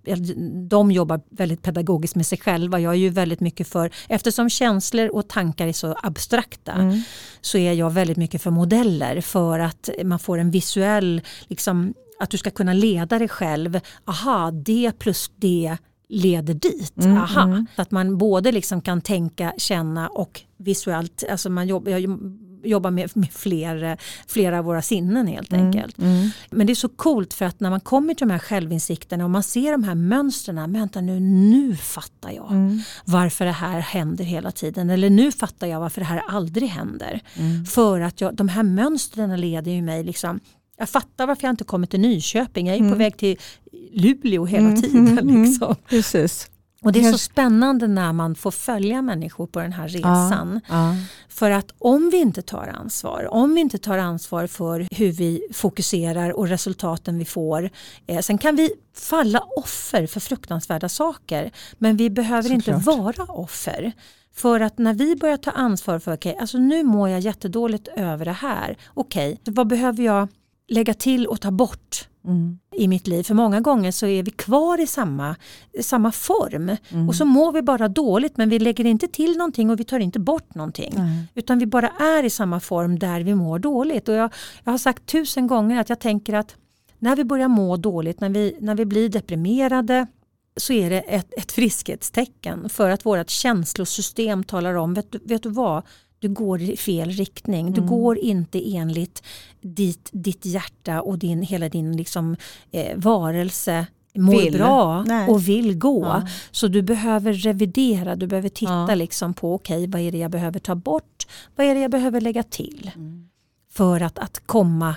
de jobbar väldigt pedagogiskt med sig själva. Jag är ju väldigt mycket för, eftersom känslor och tankar är så abstrakta mm. så är jag väldigt mycket för modeller för att man får en visuell liksom, att du ska kunna leda dig själv. Aha, det plus det leder dit. Mm, Aha. Mm. Att man både liksom kan tänka, känna och visuellt, alltså man jobbar, jobbar med, med fler, flera av våra sinnen helt mm, enkelt. Mm. Men det är så coolt för att när man kommer till de här självinsikterna och man ser de här mönstren, vänta nu, nu fattar jag mm. varför det här händer hela tiden. Eller nu fattar jag varför det här aldrig händer. Mm. För att jag, de här mönstren leder ju mig liksom jag fattar varför jag inte kommer till Nyköping. Jag är mm. på väg till Luleå hela mm, tiden. Mm, mm. Liksom. Precis. Och det är så spännande när man får följa människor på den här resan. Ja, ja. För att om vi inte tar ansvar, om vi inte tar ansvar för hur vi fokuserar och resultaten vi får. Eh, sen kan vi falla offer för fruktansvärda saker. Men vi behöver Såklart. inte vara offer. För att när vi börjar ta ansvar för, okej, okay, alltså nu mår jag jättedåligt över det här. Okej, okay, vad behöver jag lägga till och ta bort mm. i mitt liv. För många gånger så är vi kvar i samma, samma form mm. och så mår vi bara dåligt men vi lägger inte till någonting och vi tar inte bort någonting. Mm. Utan vi bara är i samma form där vi mår dåligt. Och jag, jag har sagt tusen gånger att jag tänker att när vi börjar må dåligt, när vi, när vi blir deprimerade så är det ett, ett friskhetstecken för att vårt känslosystem talar om, vet vet du vad, du går i fel riktning. Du mm. går inte enligt dit, ditt hjärta och din, hela din liksom, eh, varelse mår vill. bra Nej. och vill gå. Ja. Så du behöver revidera, du behöver titta ja. liksom på okej okay, vad är det jag behöver ta bort, vad är det jag behöver lägga till. Mm. För att, att komma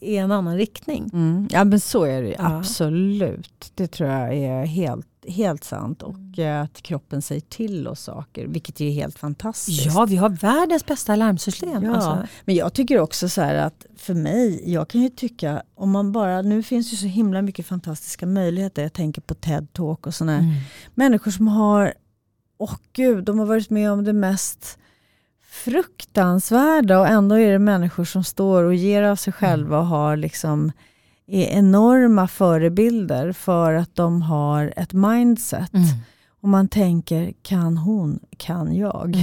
i en annan riktning. Mm. Ja men så är det ja. absolut. Det tror jag är helt helt sant. Och mm. att kroppen säger till oss saker, vilket är helt fantastiskt. Ja, vi har världens bästa larmsystem. Ja, alltså. Men jag tycker också så här att för mig, jag kan ju tycka om man bara, nu finns ju så himla mycket fantastiska möjligheter. Jag tänker på TED-talk och sådana mm. människor som har, åh gud, de har varit med om det mest fruktansvärda och ändå är det människor som står och ger av sig själva och har liksom är enorma förebilder för att de har ett mindset. Mm. Och man tänker, kan hon, kan jag?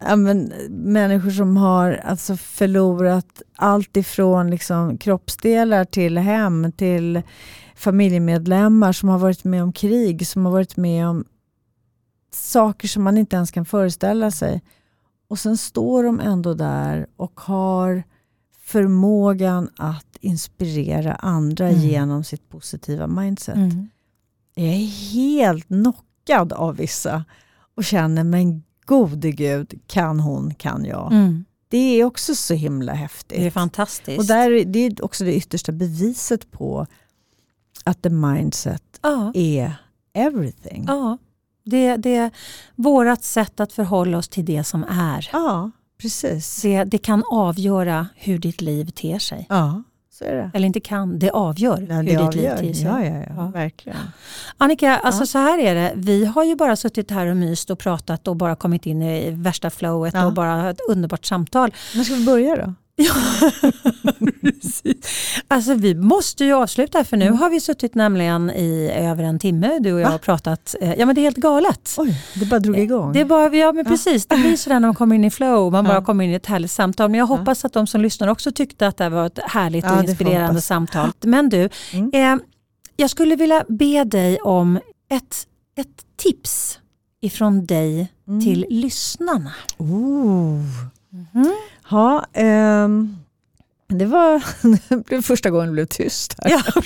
Mm. Men, människor som har alltså förlorat allt ifrån liksom, kroppsdelar till hem, till familjemedlemmar som har varit med om krig, som har varit med om saker som man inte ens kan föreställa sig. Och sen står de ändå där och har förmågan att inspirera andra mm. genom sitt positiva mindset. Mm. Jag är helt knockad av vissa och känner, men gode gud, kan hon, kan jag. Mm. Det är också så himla häftigt. Det är fantastiskt. Och där, det är också det yttersta beviset på att the mindset ja. är everything. Ja, det, det är vårt sätt att förhålla oss till det som är. Ja, precis. Det, det kan avgöra hur ditt liv ter sig. Ja. Eller inte kan, det avgör ja, hur det ditt avgör. liv ter sig. Ja, ja, ja, ja. verkligen. Annika, alltså ja. så här är det. Vi har ju bara suttit här och myst och pratat och bara kommit in i värsta flowet och bara ett underbart samtal. När ska vi börja då? Ja. [LAUGHS] Alltså vi måste ju avsluta för nu mm. har vi suttit nämligen i över en timme du och jag har pratat. Eh, ja men det är helt galet. Oj, det bara drog igång. Det bara, ja men precis, det blir sådär när man kommer in i flow, man bara kommer in i ett härligt samtal. Men jag hoppas att de som lyssnar också tyckte att det var ett härligt och inspirerande samtal. Men du, mm. eh, jag skulle vilja be dig om ett, ett tips ifrån dig mm. till lyssnarna. Oh. Mm. Ja, um, Det var [LAUGHS] det första gången det blev tyst. Här. Ja. [LAUGHS]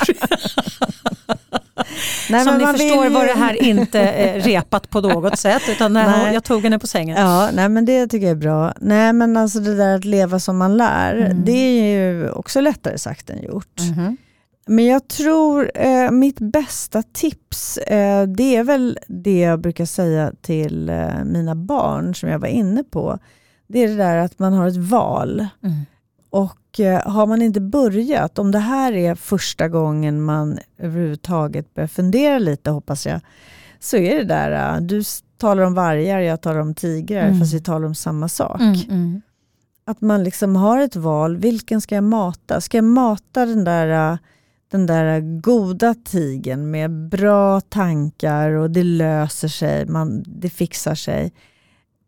Nej, Som men ni förstår vill var det här inte eh, [LAUGHS] repat på något sätt utan nej. Jag tog henne på sängen. Ja, nej, men det tycker jag är bra. Nej, men alltså det där att leva som man lär, Mm. det är ju också lättare sagt än gjort. Mhm. Men jag tror eh, mitt bästa tips, eh, det är väl det jag brukar säga till eh, mina barn som jag var inne på. Det är det där att man har ett val. Mm. Och eh, har man inte börjat, om det här är första gången man överhuvudtaget börjar fundera lite hoppas jag, så är det där, eh, du talar om vargar, jag talar om tigrar, Mm. fast vi talar om samma sak. Mm, mm. Att man liksom har ett val, vilken ska jag mata? Ska jag mata den där, äh, den där goda tigen med bra tankar och det löser sig, man, det fixar sig.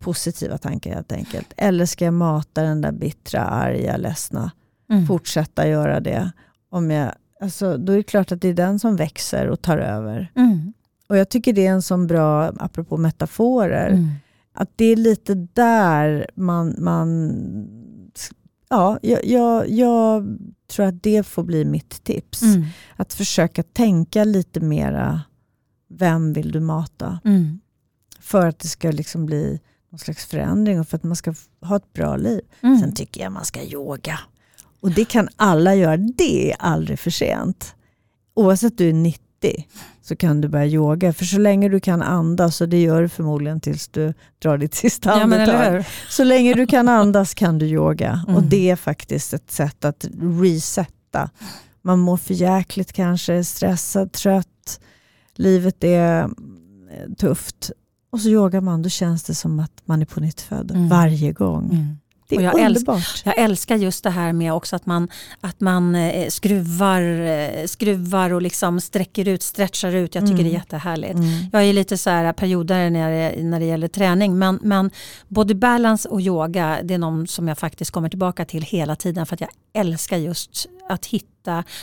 Positiva tankar helt enkelt. Eller ska jag mata den där bittra, arga, ledsna? Mm. Fortsätta göra det. Om jag, alltså, då är det klart att det är den som växer och tar över. Mm. Och jag tycker det är en sån bra, apropå metaforer, Mm. att det är lite där man... man ja, jag, jag, jag tror att det får bli mitt tips. Mm. Att försöka tänka lite mera, vem vill du mata? Mm. För att det ska liksom bli någon slags förändring och för att man ska ha ett bra liv. Mm. Sen tycker jag man ska yoga. Och det kan alla göra, det är aldrig för sent. Oavsett du är 90 så kan du börja yoga. För så länge du kan andas, och det gör du förmodligen tills du drar ditt sista Ja, men andetag. Så länge du kan andas kan du yoga. Och Mm. det är faktiskt ett sätt att resetta. Man mår för jäkligt kanske, stressad, trött, livet är eh, tufft. Och så yogar man, då känns det som att man är på nytt född Mm. varje gång. Mm. Det Och är jag älsk- underbart. Jag älskar just det här med också att man, att man eh, skruvar, eh, skruvar och liksom sträcker ut, stretchar ut. Jag tycker Mm. det är jättehärligt. Mm. Jag är lite så här perioder när det, när det gäller träning men, men body balance och yoga det är någon som jag faktiskt kommer tillbaka till hela tiden för att jag älskar just att hitta,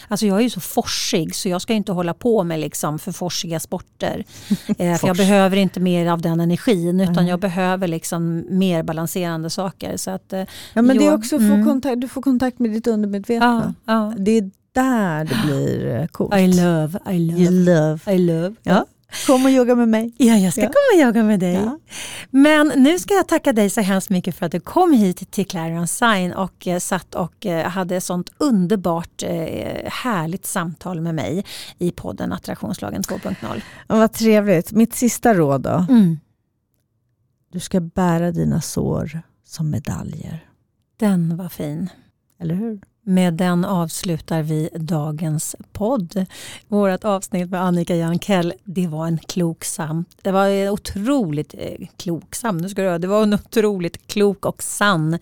alltså jag är ju så forsig så jag ska inte hålla på med liksom för forsiga sporter. [LAUGHS] eh, för jag behöver inte mer av den energin utan Nej. jag behöver liksom mer balanserande saker. Så att, eh, Ja, men det är också att få mm. kontakt, du får kontakt med ditt undermedvetna. ja, ja. Det är där det blir eh, coolt. I love, I love, love. I love. Ja. Kom och yoga med mig. Ja, jag ska Ja. komma och yoga med dig. Ja. Men nu ska jag tacka dig så hemskt mycket för att du kom hit till Clarence Sign och eh, satt och eh, hade ett sånt underbart eh, härligt samtal med mig i podden Attraktionslagen 2.0. Ja, vad trevligt. Mitt sista råd då. Mm. Du ska bära dina sår som medaljer. Den var fin. Eller hur? Med den avslutar vi dagens podd. Vårt avsnitt med Annika Jankell, det var en kloksam, det var en otroligt eh, kloksam, nu ska du det var en otroligt klok och sann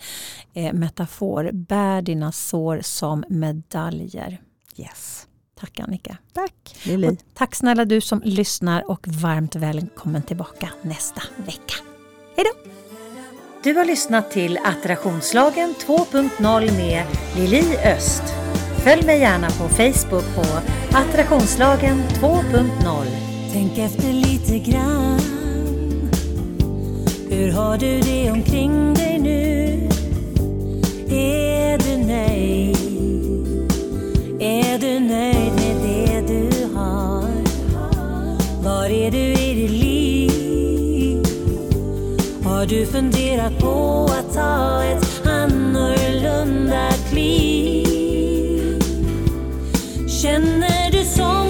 eh, metafor. Bär dina sår som medaljer. Yes. Tack Annika. Tack Lili. Och tack snälla du som lyssnar och varmt välkommen tillbaka nästa vecka. Hej då! Du har lyssnat till Attraktionslagen 2.0 med Lili Öst. Följ mig gärna på Facebook på Attraktionslagen 2.0. Tänk efter lite grann. Hur har du det omkring dig nu? Är du nöjd? Är du nöjd med det du har? Var är du i ditt liv? Har du funderat på att ta ett annorlunda kliv? Känner du som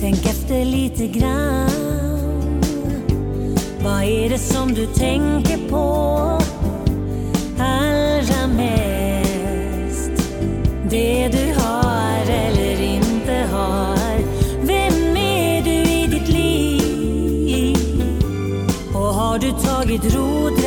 Tänk efter lite grann. Vad är det som du tänker på allra mest? Det du har eller inte har. Vem är du i ditt liv? Och har du tagit rot